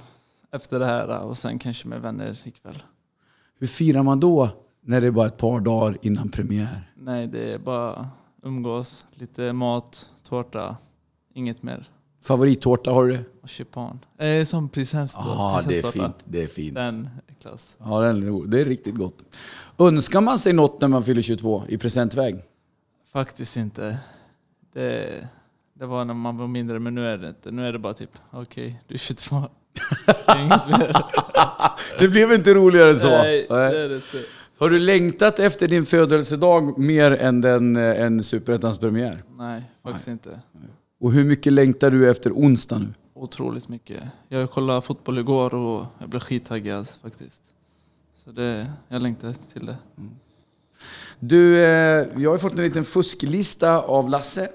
efter det här och sen kanske med vänner ikväll. Hur firar man då när det är bara ett par dagar innan premiär? Nej, det är bara umgås, lite mat, tårta, inget mer. Favorittårta, har du det? Marsipan. Eh, som prinsesstårta. Ja, det är fint. Det är fint. Den är klass. Ja, den, det är riktigt gott. Önskar man sig något när man fyller 22 i presentväg? Faktiskt inte. Det, det var när man var mindre, men nu är det inte. Nu är det bara typ, okej, okay, du är 22. Inget mer. det blev inte roligare än så. Nej, det är det inte. Har du längtat efter din födelsedag mer än den, en Superettans premiär? Nej, faktiskt Nej. inte. Och hur mycket längtar du efter onsdag nu? otroligt mycket. Jag kollade fotboll igår och jag blev skittaggad faktiskt. Så det, jag längtar till det. Du, eh, jag har fått en liten fusklista av Lasse.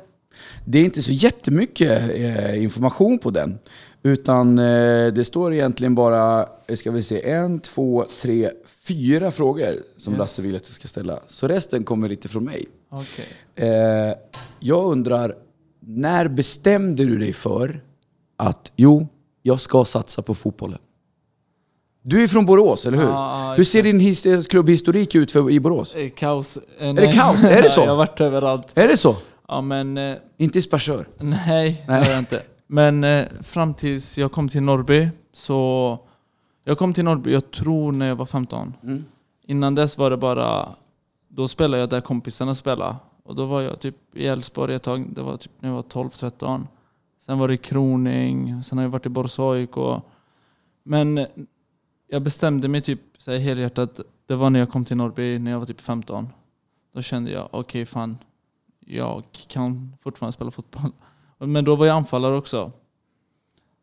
Det är inte så jättemycket eh, information på den. Utan eh, det står egentligen bara, eh, ska vi se, en, två, tre, fyra frågor som Yes. Lasse vill att jag ska ställa. Så resten kommer lite från mig. Okej. Eh, jag undrar, när bestämde du dig för att jo, jag ska satsa på fotbollen? Du är från Borås, eller hur? Ja, hur ser din his- klubbhistorik ut för, i Borås? Kaos. Eh, det kaos? Är det så? jag har varit överallt. Är det så? Ja men, eh, Inte i Sparsör? nej, det Nej. har jag inte. Men eh, fram tills jag kom till Norrby så... Jag kom till Norrby, jag tror när jag var 15. Mm. Innan dess var det bara... Då spelade jag där kompisarna spelade. Och då var jag typ i Elfsborg ett tag. Det var typ när jag var 12-13. Sen var det Kroning. Sen har jag varit i Borås AIK. Men jag bestämde mig typ så här helhjärtat. Det var när jag kom till Norrby när jag var typ 15. Då kände jag, okej fan. Jag kan fortfarande spela fotboll. Men då var jag anfallare också.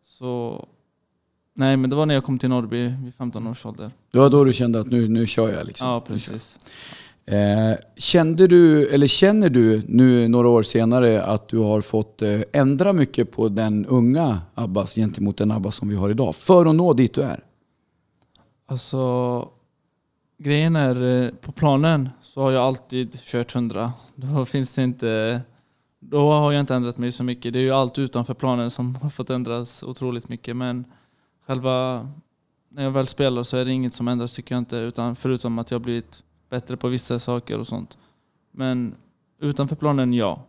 Så... Nej men det var när jag kom till Norrby vid 15 års ålder. Det var då du kände att nu, nu kör jag liksom? Ja precis. Eh, kände du, eller känner du nu några år senare att du har fått eh, ändra mycket på den unga Abbas gentemot den Abbas som vi har idag? För att nå dit du är? Alltså, grejen är eh, på planen så har jag alltid kört 100. Då finns det inte... Då har jag inte ändrat mig så mycket. Det är ju allt utanför planen som har fått ändras otroligt mycket. Men själva när jag väl spelar så är det inget som ändras tycker jag inte. Utan förutom att jag har blivit bättre på vissa saker och sånt. Men utanför planen ja.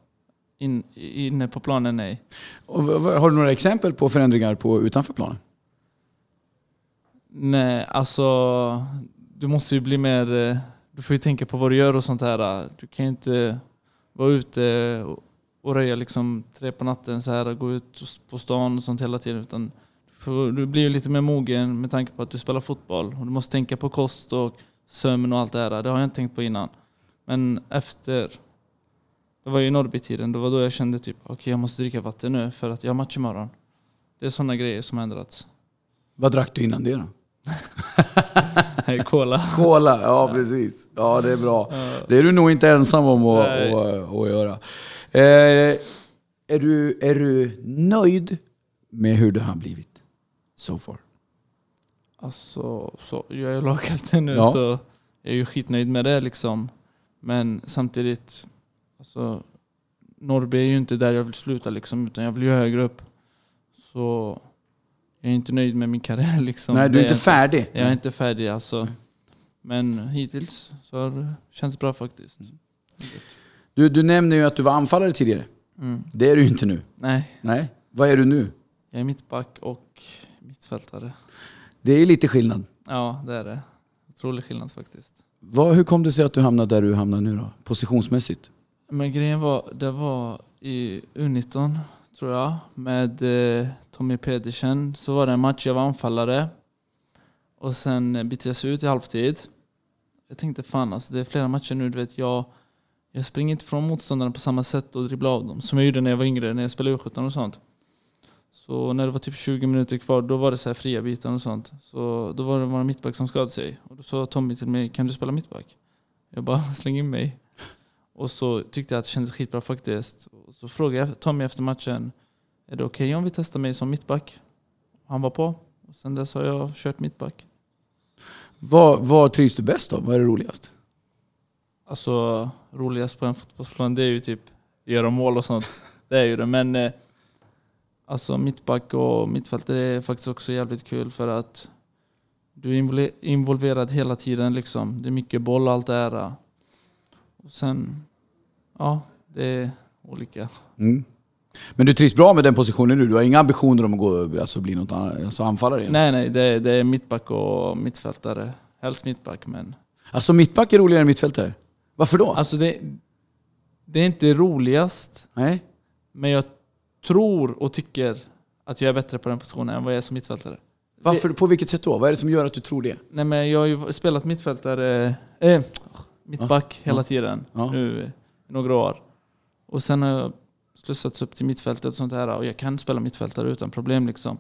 In, inne på planen nej. Och, har du några exempel på förändringar på utanför planen? Nej, alltså du måste ju bli mer... Du får ju tänka på vad du gör och sånt här. Du kan ju inte vara ute och- röja liksom tre på natten så här, gå ut på stan och sånt hela tiden. Utan du, blir ju lite mer mogen med tanke på att du spelar fotboll. Och du måste tänka på kost och sömn och allt det här. Det har jag inte tänkt på innan. Men efter... Det var ju Norrbytiden. Norrby-tiden. Det var då jag kände typ okej jag måste dricka vatten nu för att jag har match imorgon. Det är sådana grejer som har ändrats. Vad drack du innan det då? Cola. Cola, ja precis. Ja det är bra. Det är du nog inte ensam om att, att, att göra. Eh, är, du, är du nöjd med hur det har blivit? So far? Alltså, så, jag är lagkapten nu Ja. så jag är ju skitnöjd med det liksom. Men samtidigt, alltså, Norrby är ju inte där jag vill sluta liksom, utan jag vill ju högre upp. Så jag är inte nöjd med min karriär liksom. Nej, du är inte färdig. Jag är inte färdig alltså. Men hittills så har det känts bra faktiskt. Du, du nämner ju att du var anfallare tidigare. Mm. Det är du inte nu. Nej, Nej. Vad är du nu? jag är mittback och mittfältare. Det är lite skillnad. Ja, det är det. Otrolig skillnad faktiskt. Vad, hur kom det sig att du hamnade där du hamnar nu då? Positionsmässigt? Men grejen var, det var i U19 tror jag, med eh, Tommy Pedersen. Så var det en match, jag var anfallare. Och sen eh, bytte byttes jag ut i halvtid. Jag tänkte fan alltså, det är flera matcher nu, du vet jag, jag springer inte från motståndarna på samma sätt och dribblar av dem. Som jag gjorde när jag var yngre, när jag spelade U17 och sånt. Så när det var typ 20 minuter kvar, då var det så här fria byten och sånt. Så då var det vår mittback som skadade sig. Och då sa Tommy till mig, kan du spela mittback? Jag bara, släng in mig. Och så tyckte jag att det kändes skitbra faktiskt. Och så frågade jag Tommy efter matchen, är det okej om vi testar mig som mittback? Han var på. Och sen dess har jag kört mittback. Vad, vad trivs du bäst då? Vad är det roligast? Alltså roligast på en fotbollsplan det är ju typ göra mål och sånt. Det är ju det. Men eh, alltså mittback och mittfältare är faktiskt också jävligt kul för att du är invol- involverad hela tiden liksom. Det är mycket boll och allt det här. Och sen, ja, det är olika. Mm. Men du trivs bra med den positionen nu? Du har inga ambitioner om att gå, alltså, bli något annat, alltså anfallare igen? Nej, nej, det är, det är mittback och mittfältare. Helst mittback, men... Alltså mittback är roligare än mittfältare? Varför då? Alltså det, det är inte roligast, Nej? men jag tror och tycker att jag är bättre på den positionen än vad jag är som mittfältare. Varför, på vilket sätt då? Vad är det som gör att du tror det? Nej, men jag har ju spelat mittfältare, eh, mittback Ja, hela tiden ja. nu i några år. Och sen har jag slussats upp till mittfältet och sånt här. Och jag kan spela mittfältare utan problem liksom.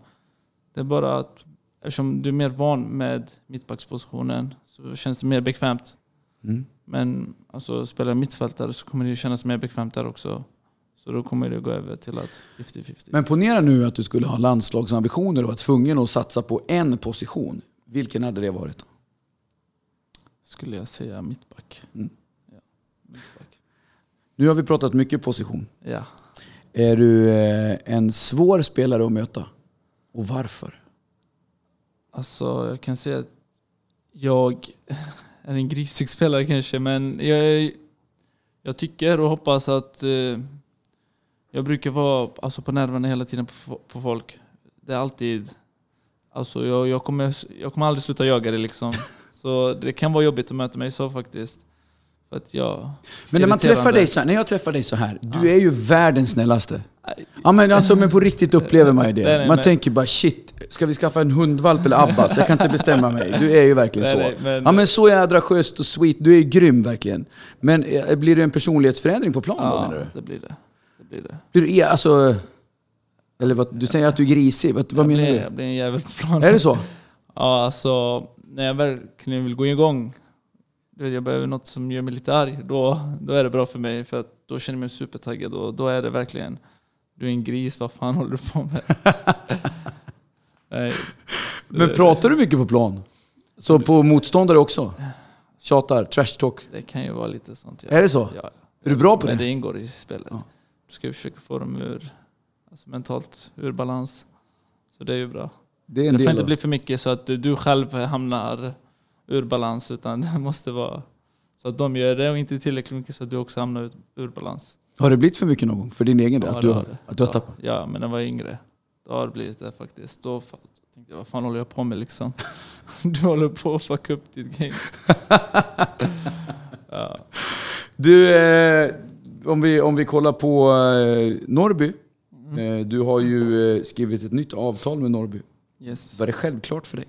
Det är bara att eftersom du är mer van med mittbackspositionen så känns det mer bekvämt. Mm. Men alltså, spelar jag mittfältare så kommer det kännas mer bekvämt där också. Så då kommer det gå över till att 50-50. Men ponera nu att du skulle ha landslagsambitioner och var tvungen att satsa på en position. Vilken hade det varit? Skulle jag säga mittback. Mm. Nu har vi pratat mycket position. Ja. Är du eh, en svår spelare att möta? Och varför? Alltså jag kan säga att jag är en grisig spelare kanske, men jag, jag tycker och hoppas att eh, jag brukar vara alltså, på nerverna hela tiden på, på folk. Det är alltid... Alltså jag, jag, kommer, jag kommer aldrig sluta jaga det liksom. Så det kan vara jobbigt att möta mig så faktiskt. För att jag... Men när, man träffar dig så här, när jag träffar dig så här, du Ja. är ju världens snällaste. Ja men alltså men på riktigt upplever man ju det. Nej, nej, Man men- tänker bara shit, ska vi skaffa en hundvalp eller Abbas? Jag kan inte bestämma mig. Du är ju verkligen Nej, så. men- Ja men så jädra schysst och sweet, du är grym verkligen. Men eh, blir det en personlighetsförändring på plan då Ja, menar du? det blir det. Det blir det. Du, alltså... Eller vad, du säger att du är grisig, vad, vad menar blir, du? jag blir en jävel på planen. Är det så? Ja, alltså när jag verkligen vill gå igång, jag behöver något som gör mig lite arg, då, då är det bra för mig. För att då känner jag mig supertaggad och då är det verkligen, du är en gris, vad fan håller du på med? Nej. Men det- pratar du mycket på plan? Så på motståndare också? Tjatar, trash talk? Det kan ju vara lite sånt. Ja. Är det så? Ja. Är du bra på Men det? det ingår i spelet. Ja. Du ska ju försöka få dem ur, alltså mentalt ur balans. Så det är ju bra. Det är en Det får inte bli för mycket så att du själv hamnar ur balans utan det måste vara så att de gör det och inte tillräckligt mycket så att du också hamnar ur balans. Har det blivit för mycket någon gång? För din egen del? Ja, att, du det har, det. att du har tappat? ja, men när jag var yngre. Då har det blivit det faktiskt. Då tänkte jag, vad fan håller jag på med liksom? Du håller på att fucka upp ditt game. ja. Du, eh, om, vi, om vi kollar på eh, Norrby. Mm. Eh, du har ju eh, skrivit ett nytt avtal med Norrby. Yes. Var det självklart för dig?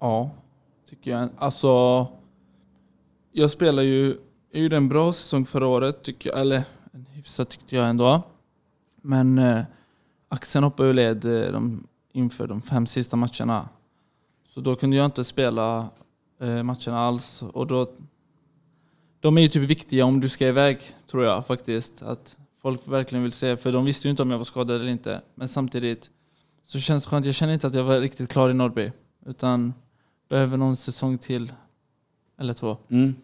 Ja, tycker jag. Alltså, jag spelar ju, jag gjorde en bra säsong förra året, tycker jag, eller en hyfsat tyckte jag ändå. Men eh, Axeln hoppade ur led eh, de, inför de fem sista matcherna. Så då kunde jag inte spela eh, matcherna alls. Och då, de är ju typ viktiga om du ska iväg, tror jag faktiskt. Att folk verkligen vill se, för de visste ju inte om jag var skadad eller inte. Men samtidigt så känns det skönt, jag känner inte att jag var riktigt klar i Norrby. Utan behöver någon säsong till, eller två. Mm.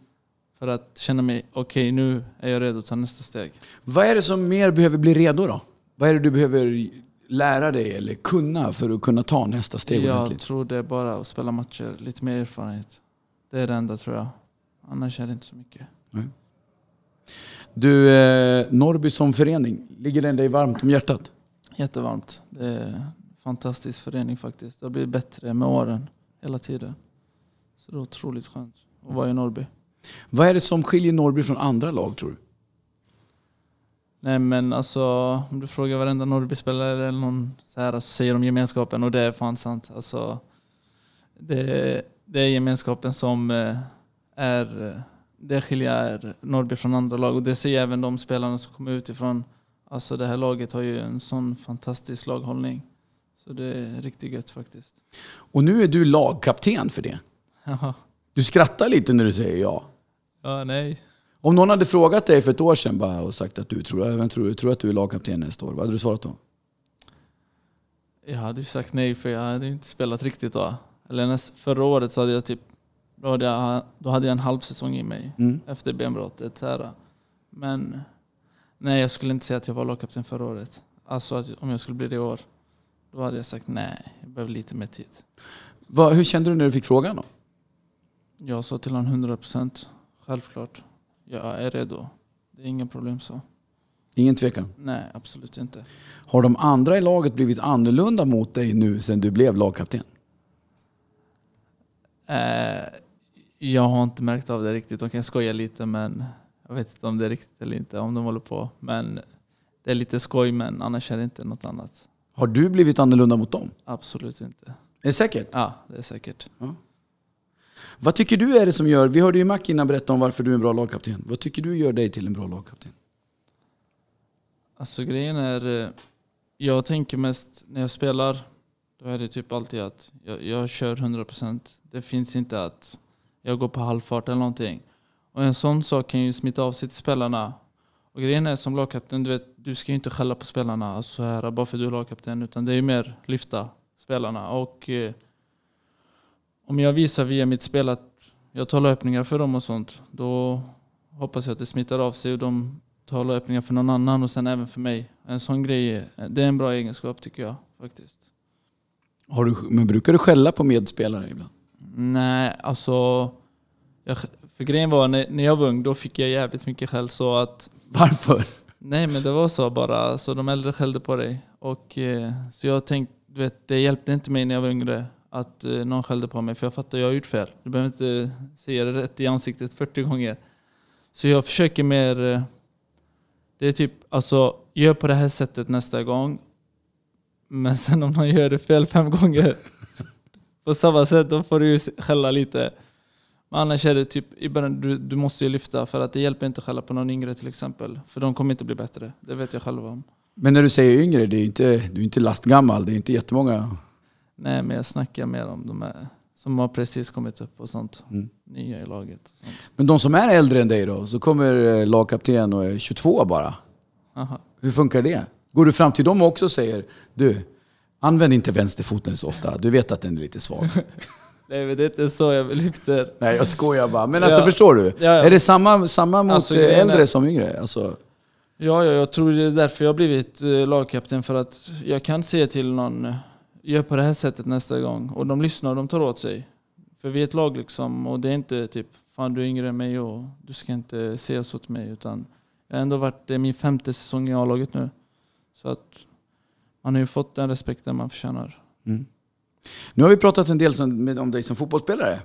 För att känna mig, okej nu är jag redo att ta nästa steg. Vad är det som mer behöver bli redo då? Vad är det du behöver lära dig eller kunna för att kunna ta nästa steg jag ordentligt? tror det är bara att spela matcher, lite mer erfarenhet. Det är det enda tror jag. Annars är det inte så mycket. Du, eh, Norrby som förening, ligger den dig varmt om hjärtat? Jättevarmt. Det är en fantastisk förening faktiskt. Det har blivit bättre med åren, hela tiden. Så det är otroligt skönt att vara i Norrby. Vad är det som skiljer Norrby från andra lag tror du? Nej men alltså, om du frågar varenda Norrby-spelare eller någon så här, så säger de gemenskapen och det är fan sant. Alltså, det, det är gemenskapen som eh, är, det skiljer Norrby från andra lag och det ser även de spelarna som kommer utifrån. Alltså det här laget har ju en sån fantastisk laghållning. Så det är riktigt gött faktiskt. Och nu är du lagkapten för det. Ja, Du skrattar lite när du säger ja. ja nej. Om någon hade frågat dig för ett år sedan bara och sagt att du tror, vem tror, tror att du är lagkapten nästa år, vad hade du svarat då? Jag hade ju sagt nej för jag hade inte spelat riktigt då. Eller näst, förra året så hade jag typ, då hade jag, då hade jag en halv säsong i mig Mm. efter benbrottet. Här. Men nej, jag skulle inte säga att jag var lagkapten förra året. Alltså att, om jag skulle bli det i år, då hade jag sagt nej, jag behöver lite mer tid. Vad, hur kände du när du fick frågan då? Jag sa till honom 100% självklart. Jag är redo. Det är inga problem så. Ingen tvekan. Nej, absolut inte. Har de andra i laget blivit annorlunda mot dig nu sen du blev lagkapten? Eh, jag har inte märkt av det riktigt. De kan skoja lite men jag vet inte om det är riktigt eller inte. Om de håller på. Men det är lite skoj men annars är det inte något annat. Har du blivit annorlunda mot dem? Absolut inte. Är det säkert? Ja, det är säkert. Vad tycker du är det som gör, vi hörde ju Mac innan berätta om varför du är en bra lagkapten. Vad tycker du gör dig till en bra lagkapten? Alltså grejen är, eh, jag tänker mest när jag spelar, då är det typ alltid att jag, jag kör 100%. Det finns inte att jag går på halvfart eller någonting. Och en sån sak kan ju smitta av sig till spelarna. Och grejen är som lagkapten, du, vet, du ska ju inte skälla på spelarna alltså så här, bara för att du är lagkapten. Utan det är ju mer lyfta spelarna. Och eh, om jag visar via mitt spel att jag tar löpningar för dem och sånt, då hoppas jag att det smittar av sig och de tar löpningar för någon annan och sen även för mig. En sån grej, det är en bra egenskap tycker jag faktiskt. Har du, men brukar du skälla på medspelare ibland? Nej, alltså... Jag, för grejen var, när, när jag var ung, då fick jag jävligt mycket skäll så att... Varför? Nej men det var så bara, så de äldre skällde på dig. Och, eh, så jag tänkte, du vet, det hjälpte inte mig när jag var yngre att eh, någon skällde på mig, för jag fattar jag har gjort fel. Du behöver inte eh, säga det rätt i ansiktet 40 gånger. Så jag försöker mer... Det är typ, alltså, gör på det här sättet nästa gång. Men sen om någon gör det fel fem gånger på samma sätt, då får du ju skälla lite. Men annars är det typ, i början, du, du måste ju lyfta för att det hjälper inte att skälla på någon yngre till exempel. För de kommer inte bli bättre. Det vet jag själv om. Men när du säger yngre, det är inte, du är inte lastgammal. Det är inte jättemånga. Nej, men jag snackar mer om de här som har precis kommit upp och sånt. Mm. Nya i laget. Men de som är äldre än dig då? Så kommer eh, lagkapten och är 22 bara. Aha. Hur funkar det? Går du fram till dem också och säger du, använd inte vänsterfoten så ofta. Du vet att den är lite svag. Nej, men det är inte så jag lyfter. Nej, jag skojar bara. Men alltså Ja. förstår du? Ja, ja. Är det samma, samma mot Alltså, eh, grejen är- äldre som yngre? Alltså, Ja, ja, jag tror det är därför jag har blivit eh, lagkapten. För att jag kan säga till någon, eh, gör på det här sättet nästa gång. Och de lyssnar och de tar åt sig. För vi är ett lag liksom. Och det är inte typ, fan du är yngre än mig och du ska inte säga så till mig. Utan jag har ändå varit, det är min femte säsong i A-laget nu. Så att man har ju fått den respekten man förtjänar. mm. Nu har vi pratat en del om dig som fotbollsspelare.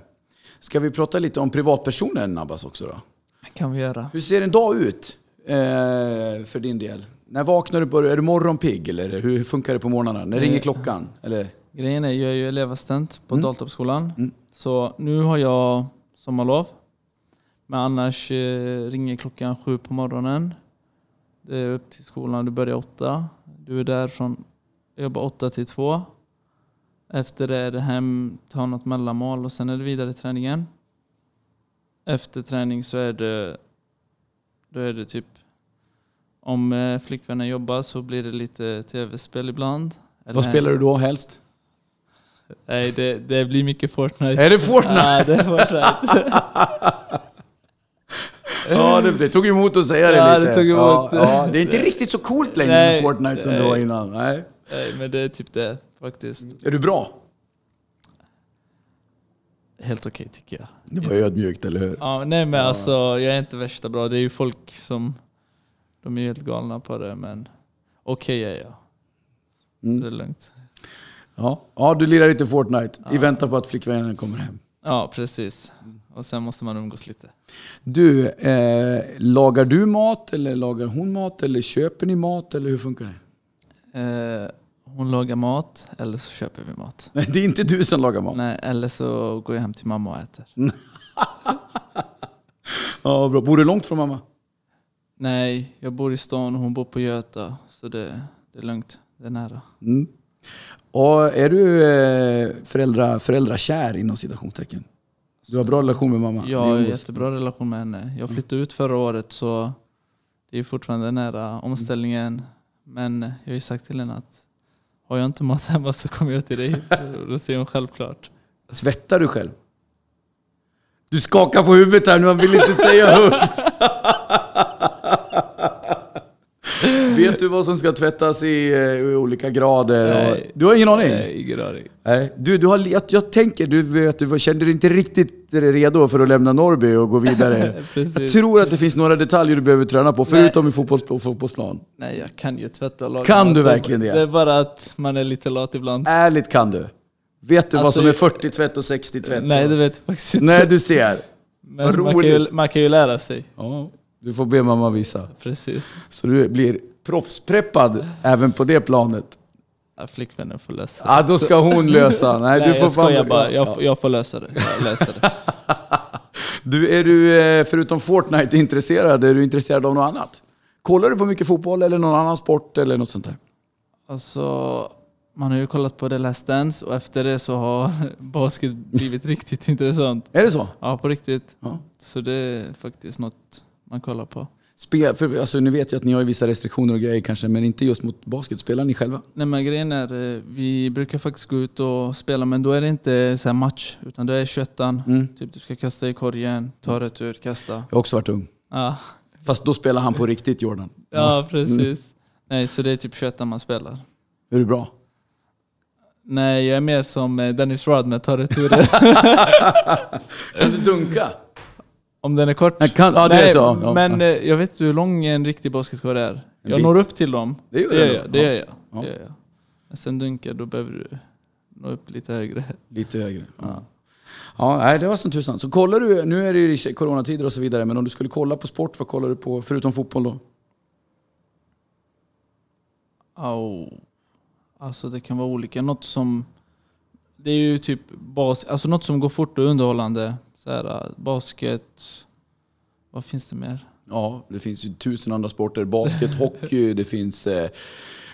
Ska vi prata lite om privatpersonen Abbas också då? Det kan vi göra. Hur ser en dag ut eh, för din del? När vaknar du? Börjar, är du morgonpigg eller hur funkar det på morgnarna? När ringer Eh. klockan? Eller? Grejen är, jag är ju elevassistent på Mm. Daltorpsskolan. Mm. Så nu har jag sommarlov. Men annars eh, ringer klockan sju på morgonen. Det är upp till skolan, du börjar åtta. Du är där från, jag jobbar åtta till två. Efter det är det hem, ta något mellanmål och sen är det vidare träningen. Efter träning så är det, då är det typ, om eh, flickvännen jobbar så blir det lite tv-spel ibland. Vad Eller- spelar du då helst? Nej, det, det blir mycket Fortnite. Är det Fortnite? Ja, det är Fortnite. Ja, det, det tog emot att säga det Ja, lite. det tog emot. Ja, ja, det är inte riktigt så coolt längre med Fortnite som det nej. var innan. Nej. Nej, men det är typ det faktiskt. Är du bra? Helt okej tycker jag. Det var ödmjukt, eller hur? Ja, nej men alltså jag är inte värsta bra. Det är ju folk som, de är helt galna på det men okej är jag. Så Mm. det är lugnt. Ja. ja, du lirar lite Fortnite i väntan på att flickvännen kommer hem. Ja, precis. Och sen måste man umgås lite. Du, eh, lagar du mat eller lagar hon mat eller köper ni mat eller hur funkar det? Eh, hon lagar mat, eller så köper vi mat. Nej, det är inte du som lagar mat. Nej, eller så går jag hem till mamma och äter. Ja, bra. Bor du långt från mamma? Nej, jag bor i stan och hon bor på Göta. Så det, det är lugnt. Det är nära. Mm. Och är du eh, föräldra, föräldrakär inom citationstecken? Du har bra relation med mamma? Jag Ni har jättebra relation med henne. Jag flyttade ut förra året så det är fortfarande nära omställningen. Men jag har ju sagt till henne att har jag inte mat hemma så kommer jag till dig. Och Då säger hon självklart. Tvättar du själv? Du skakar på huvudet här nu, han vill inte säga högt. Vet du vad som ska tvättas i, eh, i olika grader? Nej. Du har ingen aning? Nej, ingen aning. Nej. Du, du har, jag, jag tänker, du vet, du kände dig inte riktigt redo för att lämna Norrby och gå vidare. jag tror att det finns några detaljer du behöver träna på, förutom i fotbolls, på fotbollsplan. Nej, jag kan ju tvätta och laga Kan du verkligen det? Det är bara att man är lite lat ibland. Ärligt kan du? Vet du vad Alltså, som är 40 tvätt och 60 tvätt? Nej, det vet jag faktiskt inte. Nej, du ser. Men vad man kan, ju, roligt. man kan ju lära sig. Ja, du får be mamma visa. Precis. Så du blir proffspreppad även på det planet. Ja, flickvännen får lösa Ja, då ska hon lösa. Nej, Nej, du får jag skojar bara. Jag, jag får lösa det. Jag löser det. Du, är du eh, förutom Fortnite intresserad, är du intresserad av något annat? Kollar du på mycket fotboll eller någon annan sport eller något sånt där? Alltså, man har ju kollat på The Last Dance och efter det så har basket blivit riktigt intressant. Är det så? Ja, på riktigt. Ja. Så det är faktiskt något man kollar på. Spel, för, alltså, nu vet jag att ni har vissa restriktioner och grejer kanske, men inte just mot basket. Spelar ni själva? Nej men grejen är, eh, vi brukar faktiskt gå ut och spela men då är det inte så match utan det är 21 Mm. Typ du ska kasta i korgen, ta retur, kasta. Jag har också varit ung. Ja, Fast då spelar han på riktigt Jordan. ja precis. Nej så det är typ 21 man spelar. Är du bra? Nej jag är mer som eh, Dennis Rodman, tar returer. Kan du dunka? Om den är kort. Jag kan, ja, det Nej, är så. Ja. men eh, jag vet hur lång en riktig basketkorg är. En Jag bit. når upp till dem. Det gör det gör jag. Det Ja. gör jag. Ja. Det gör jag. Men sen dunkar, då behöver du nå upp lite högre. Lite högre. Ja. Ja. Ja, det var som tusan. Så kollar du, nu är det ju i coronatider och så vidare, men om du skulle kolla på sport, vad kollar du på förutom fotboll då? Au. Alltså det kan vara olika. Något som... Det är ju typ bas, alltså något som går fort och underhållande. Så här, äh, basket. Vad finns det mer? Ja, det finns ju tusen andra sporter. Basket, hockey, det finns eh,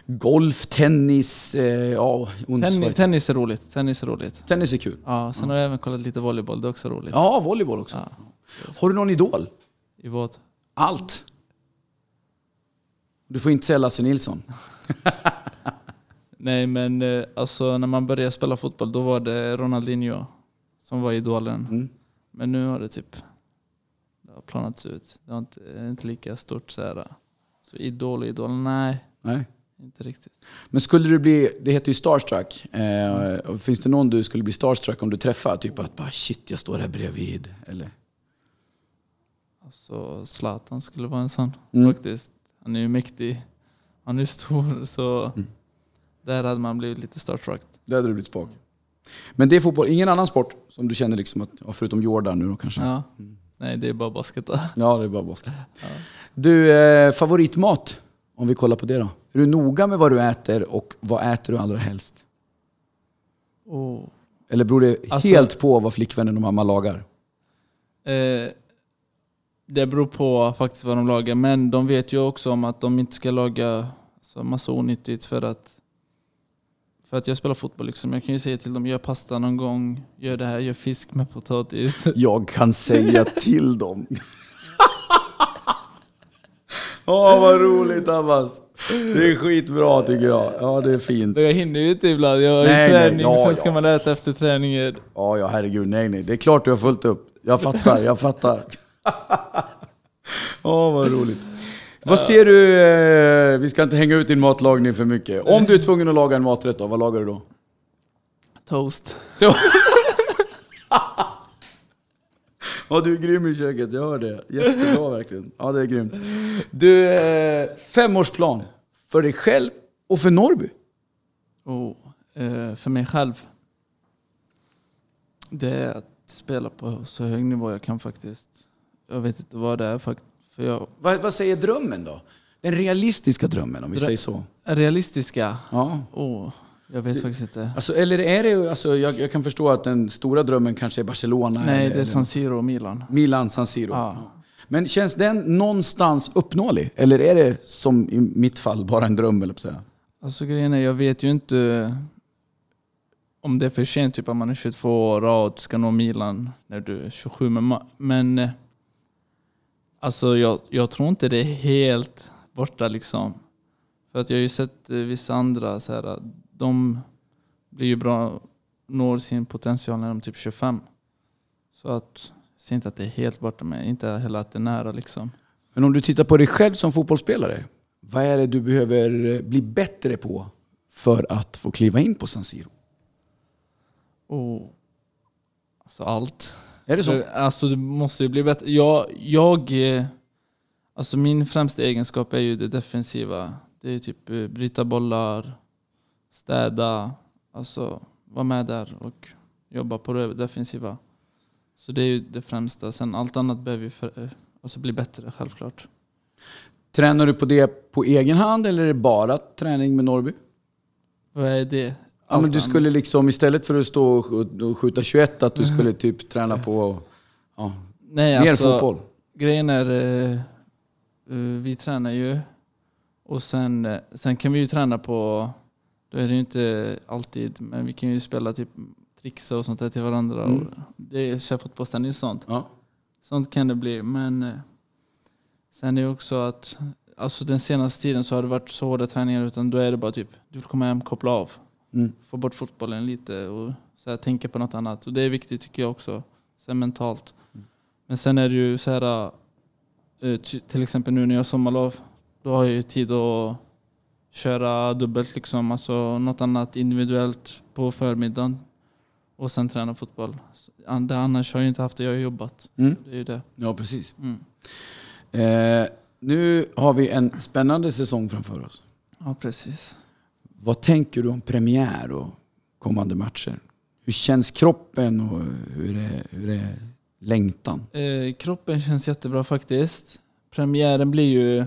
golf, tennis, eh, ja, Tennis, tennis är roligt. Tennis är roligt. tennis är kul. Ja, sen har jag även kollat lite volleyboll. Det är också roligt. Ja, volleyboll också. Ja. Har du någon idol? I vad? Allt. Du får inte säga Lasse Nilsson. Nej men eh, alltså när man började spela fotboll då var det Ronaldinho som var idolen. Mm. Men nu har det typ det har planats ut. Det är inte, inte lika stort så här. Så idol idol, nej. Nej. Inte riktigt. Men skulle du bli, det heter ju starstruck. Eh, finns det någon du skulle bli starstruck om du träffar? Typ att bara shit, jag står här bredvid. Eller? Alltså Zlatan skulle vara en sån Mm. faktiskt. Han är ju mäktig. Han är ju stor så Mm. där hade man blivit lite starstruck. Det hade du blivit spak. Men det är fotboll, ingen annan sport som du känner liksom att, ja, förutom Jordan nu då kanske? Ja. Nej det är bara basket då. Ja, det är bara basket. Du, eh, favoritmat? Om vi kollar på det då. Är du noga med vad du äter och vad äter du allra helst? Och, Eller beror det Alltså- helt på vad flickvännen och mamma lagar? eh, det beror på faktiskt vad de lagar men de vet ju också om att de inte ska laga så massa onyttigt för att för att jag spelar fotboll liksom. Jag kan ju säga till dem, gör pasta någon gång, gör det här, gör fisk med potatis. Jag kan säga till dem. Åh, vad roligt Abbas. Det är skitbra tycker jag. Ja, det är fint. Jag hinner ju inte ibland. Jag har Nej, ju nej, träning, ja, sen ja. ska man äta efter träningen. Ja, ja, herregud. Nej, nej. Det är klart du har fullt upp. Jag fattar, jag fattar. Åh, vad roligt. Vad ser du, eh, vi ska inte hänga ut din matlagning för mycket. Om du är tvungen att laga en maträtt då, vad lagar du då? Toast. Ja, du är grym i köket, jag hör det. Jättebra verkligen. Ja, det är grymt. Du, eh, femårsplan. För dig själv och för Norrby. Och, eh, för mig själv. Det är att spela på så hög nivå jag kan faktiskt. Jag vet inte vad det är faktiskt. För jag Vad, vad säger drömmen då? Den realistiska drömmen, om vi Drö- säger så. realistiska. Ja. Oh, jag vet faktiskt inte. Alltså, eller är det, alltså, jag, jag kan förstå att den stora drömmen kanske är Barcelona. Nej, eller, det är San Siro och Milan. Milan, San Siro. Ja. Men känns den någonstans uppnåelig? Eller är det som i mitt fall bara en dröm, eller säga? Alltså grejen är, jag vet ju inte om det är för sent, typ att man är 22 år och ska nå Milan när du är 27. Men, men eh, alltså jag, jag tror inte det är helt borta liksom. För att jag har ju sett eh, vissa andra, så här, de blir ju bra, når sin potential när de är typ 25. Så att, jag ser inte att det är helt borta, men inte heller att det är nära liksom. Men om du tittar på dig själv som fotbollsspelare, vad är det du behöver eh, bli bättre på för att få kliva in på San Siro? Och, alltså allt. Är det så? För, Alltså det måste ju bli bättre. Jag, jag, eh, alltså min främsta egenskap är ju det defensiva. Det är typ eh, bryta bollar, städa, alltså vara med där och jobba på det defensiva. Så det är ju det främsta. Sen allt annat behöver ju för, eh, alltså bli bättre självklart. Tränar du på det på egen hand eller är det bara träning med Norrby? Vad är det? Ja, men du skulle liksom istället för att stå och skj- och skjuta 21, att du skulle typ träna på ja, Nej, mer alltså, fotboll? Grejen är, eh, eh, vi tränar ju. Och sen, eh, sen kan vi ju träna på, då är det ju inte alltid, men vi kan ju spela typ trixa och sånt där till varandra. Mm. Och det är så fotbollsträning och sånt. Ja. Sånt kan det bli. Men sen är det också att alltså den senaste tiden så har det varit så hårda träningar utan då är det bara typ du vill komma hem, koppla av, Mm. få bort fotbollen lite och så här, tänka på något annat. Och det är viktigt tycker jag också, så här, mentalt. Men sen är det ju så här, eh, till exempel nu när jag har sommarlov, då har jag ju tid att köra dubbelt liksom, alltså något annat individuellt på förmiddagen och sen träna fotboll. Det Annars har jag inte haft det, jag har jobbat. Mm. Det är det. Ja, precis. Mm. Eh, nu har vi en spännande säsong framför oss. Ja, precis. Vad tänker du om premiär och kommande matcher? Hur känns kroppen och hur är, hur är längtan? Eh, kroppen känns jättebra faktiskt. Premiären blir ju,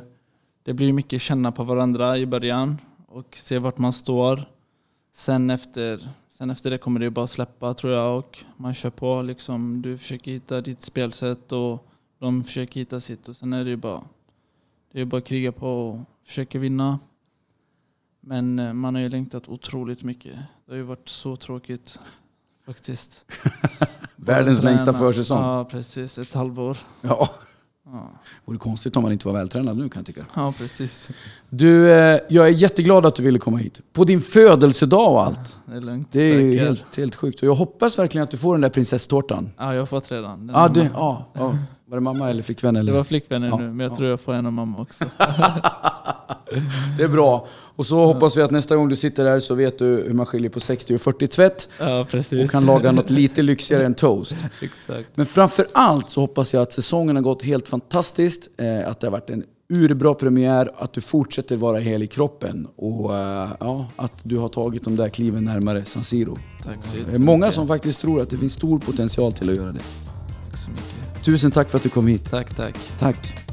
det blir mycket känna på varandra i början och se vart man står. Sen efter, sen efter det kommer det bara släppa tror jag och man kör på liksom. Du försöker hitta ditt spelsätt och de försöker hitta sitt och sen är det ju bara, det är bara att kriga på och försöka vinna. Men eh, man har ju längtat otroligt mycket. Det har ju varit så tråkigt faktiskt. Världens Träna. längsta försäsong. Ja, precis. Ett halvår. Ja. Ja, Vore konstigt om man inte var vältränad nu kan jag tycka. ja precis. Du, eh, jag är jätteglad att du ville komma hit. På din födelsedag och allt. Det är lugnt. Det är ju helt, helt sjukt. Och jag hoppas verkligen att du får den där prinsesstårtan. Ja, jag har fått redan. Den du, ja, ja. Var det mamma eller flickvän? Eller? Det var flickvännen Ja, nu, men jag ja. tror jag får en av mamma också. Det är bra. Och så hoppas vi att nästa gång du sitter där så vet du hur man skiljer på 60 och 40 tvätt. Ja, precis. Och kan laga något lite lyxigare än toast. Exakt. Men framför allt så hoppas jag att säsongen har gått helt fantastiskt. Eh, att det har varit en urbra premiär, att du fortsätter vara hel i kroppen och eh, ja, att du har tagit de där kliven närmare San Siro. Tack så Det är många som faktiskt tror att det finns stor potential till att göra det. Tack så mycket. Tusen tack för att du kom hit. Tack, tack. Tack.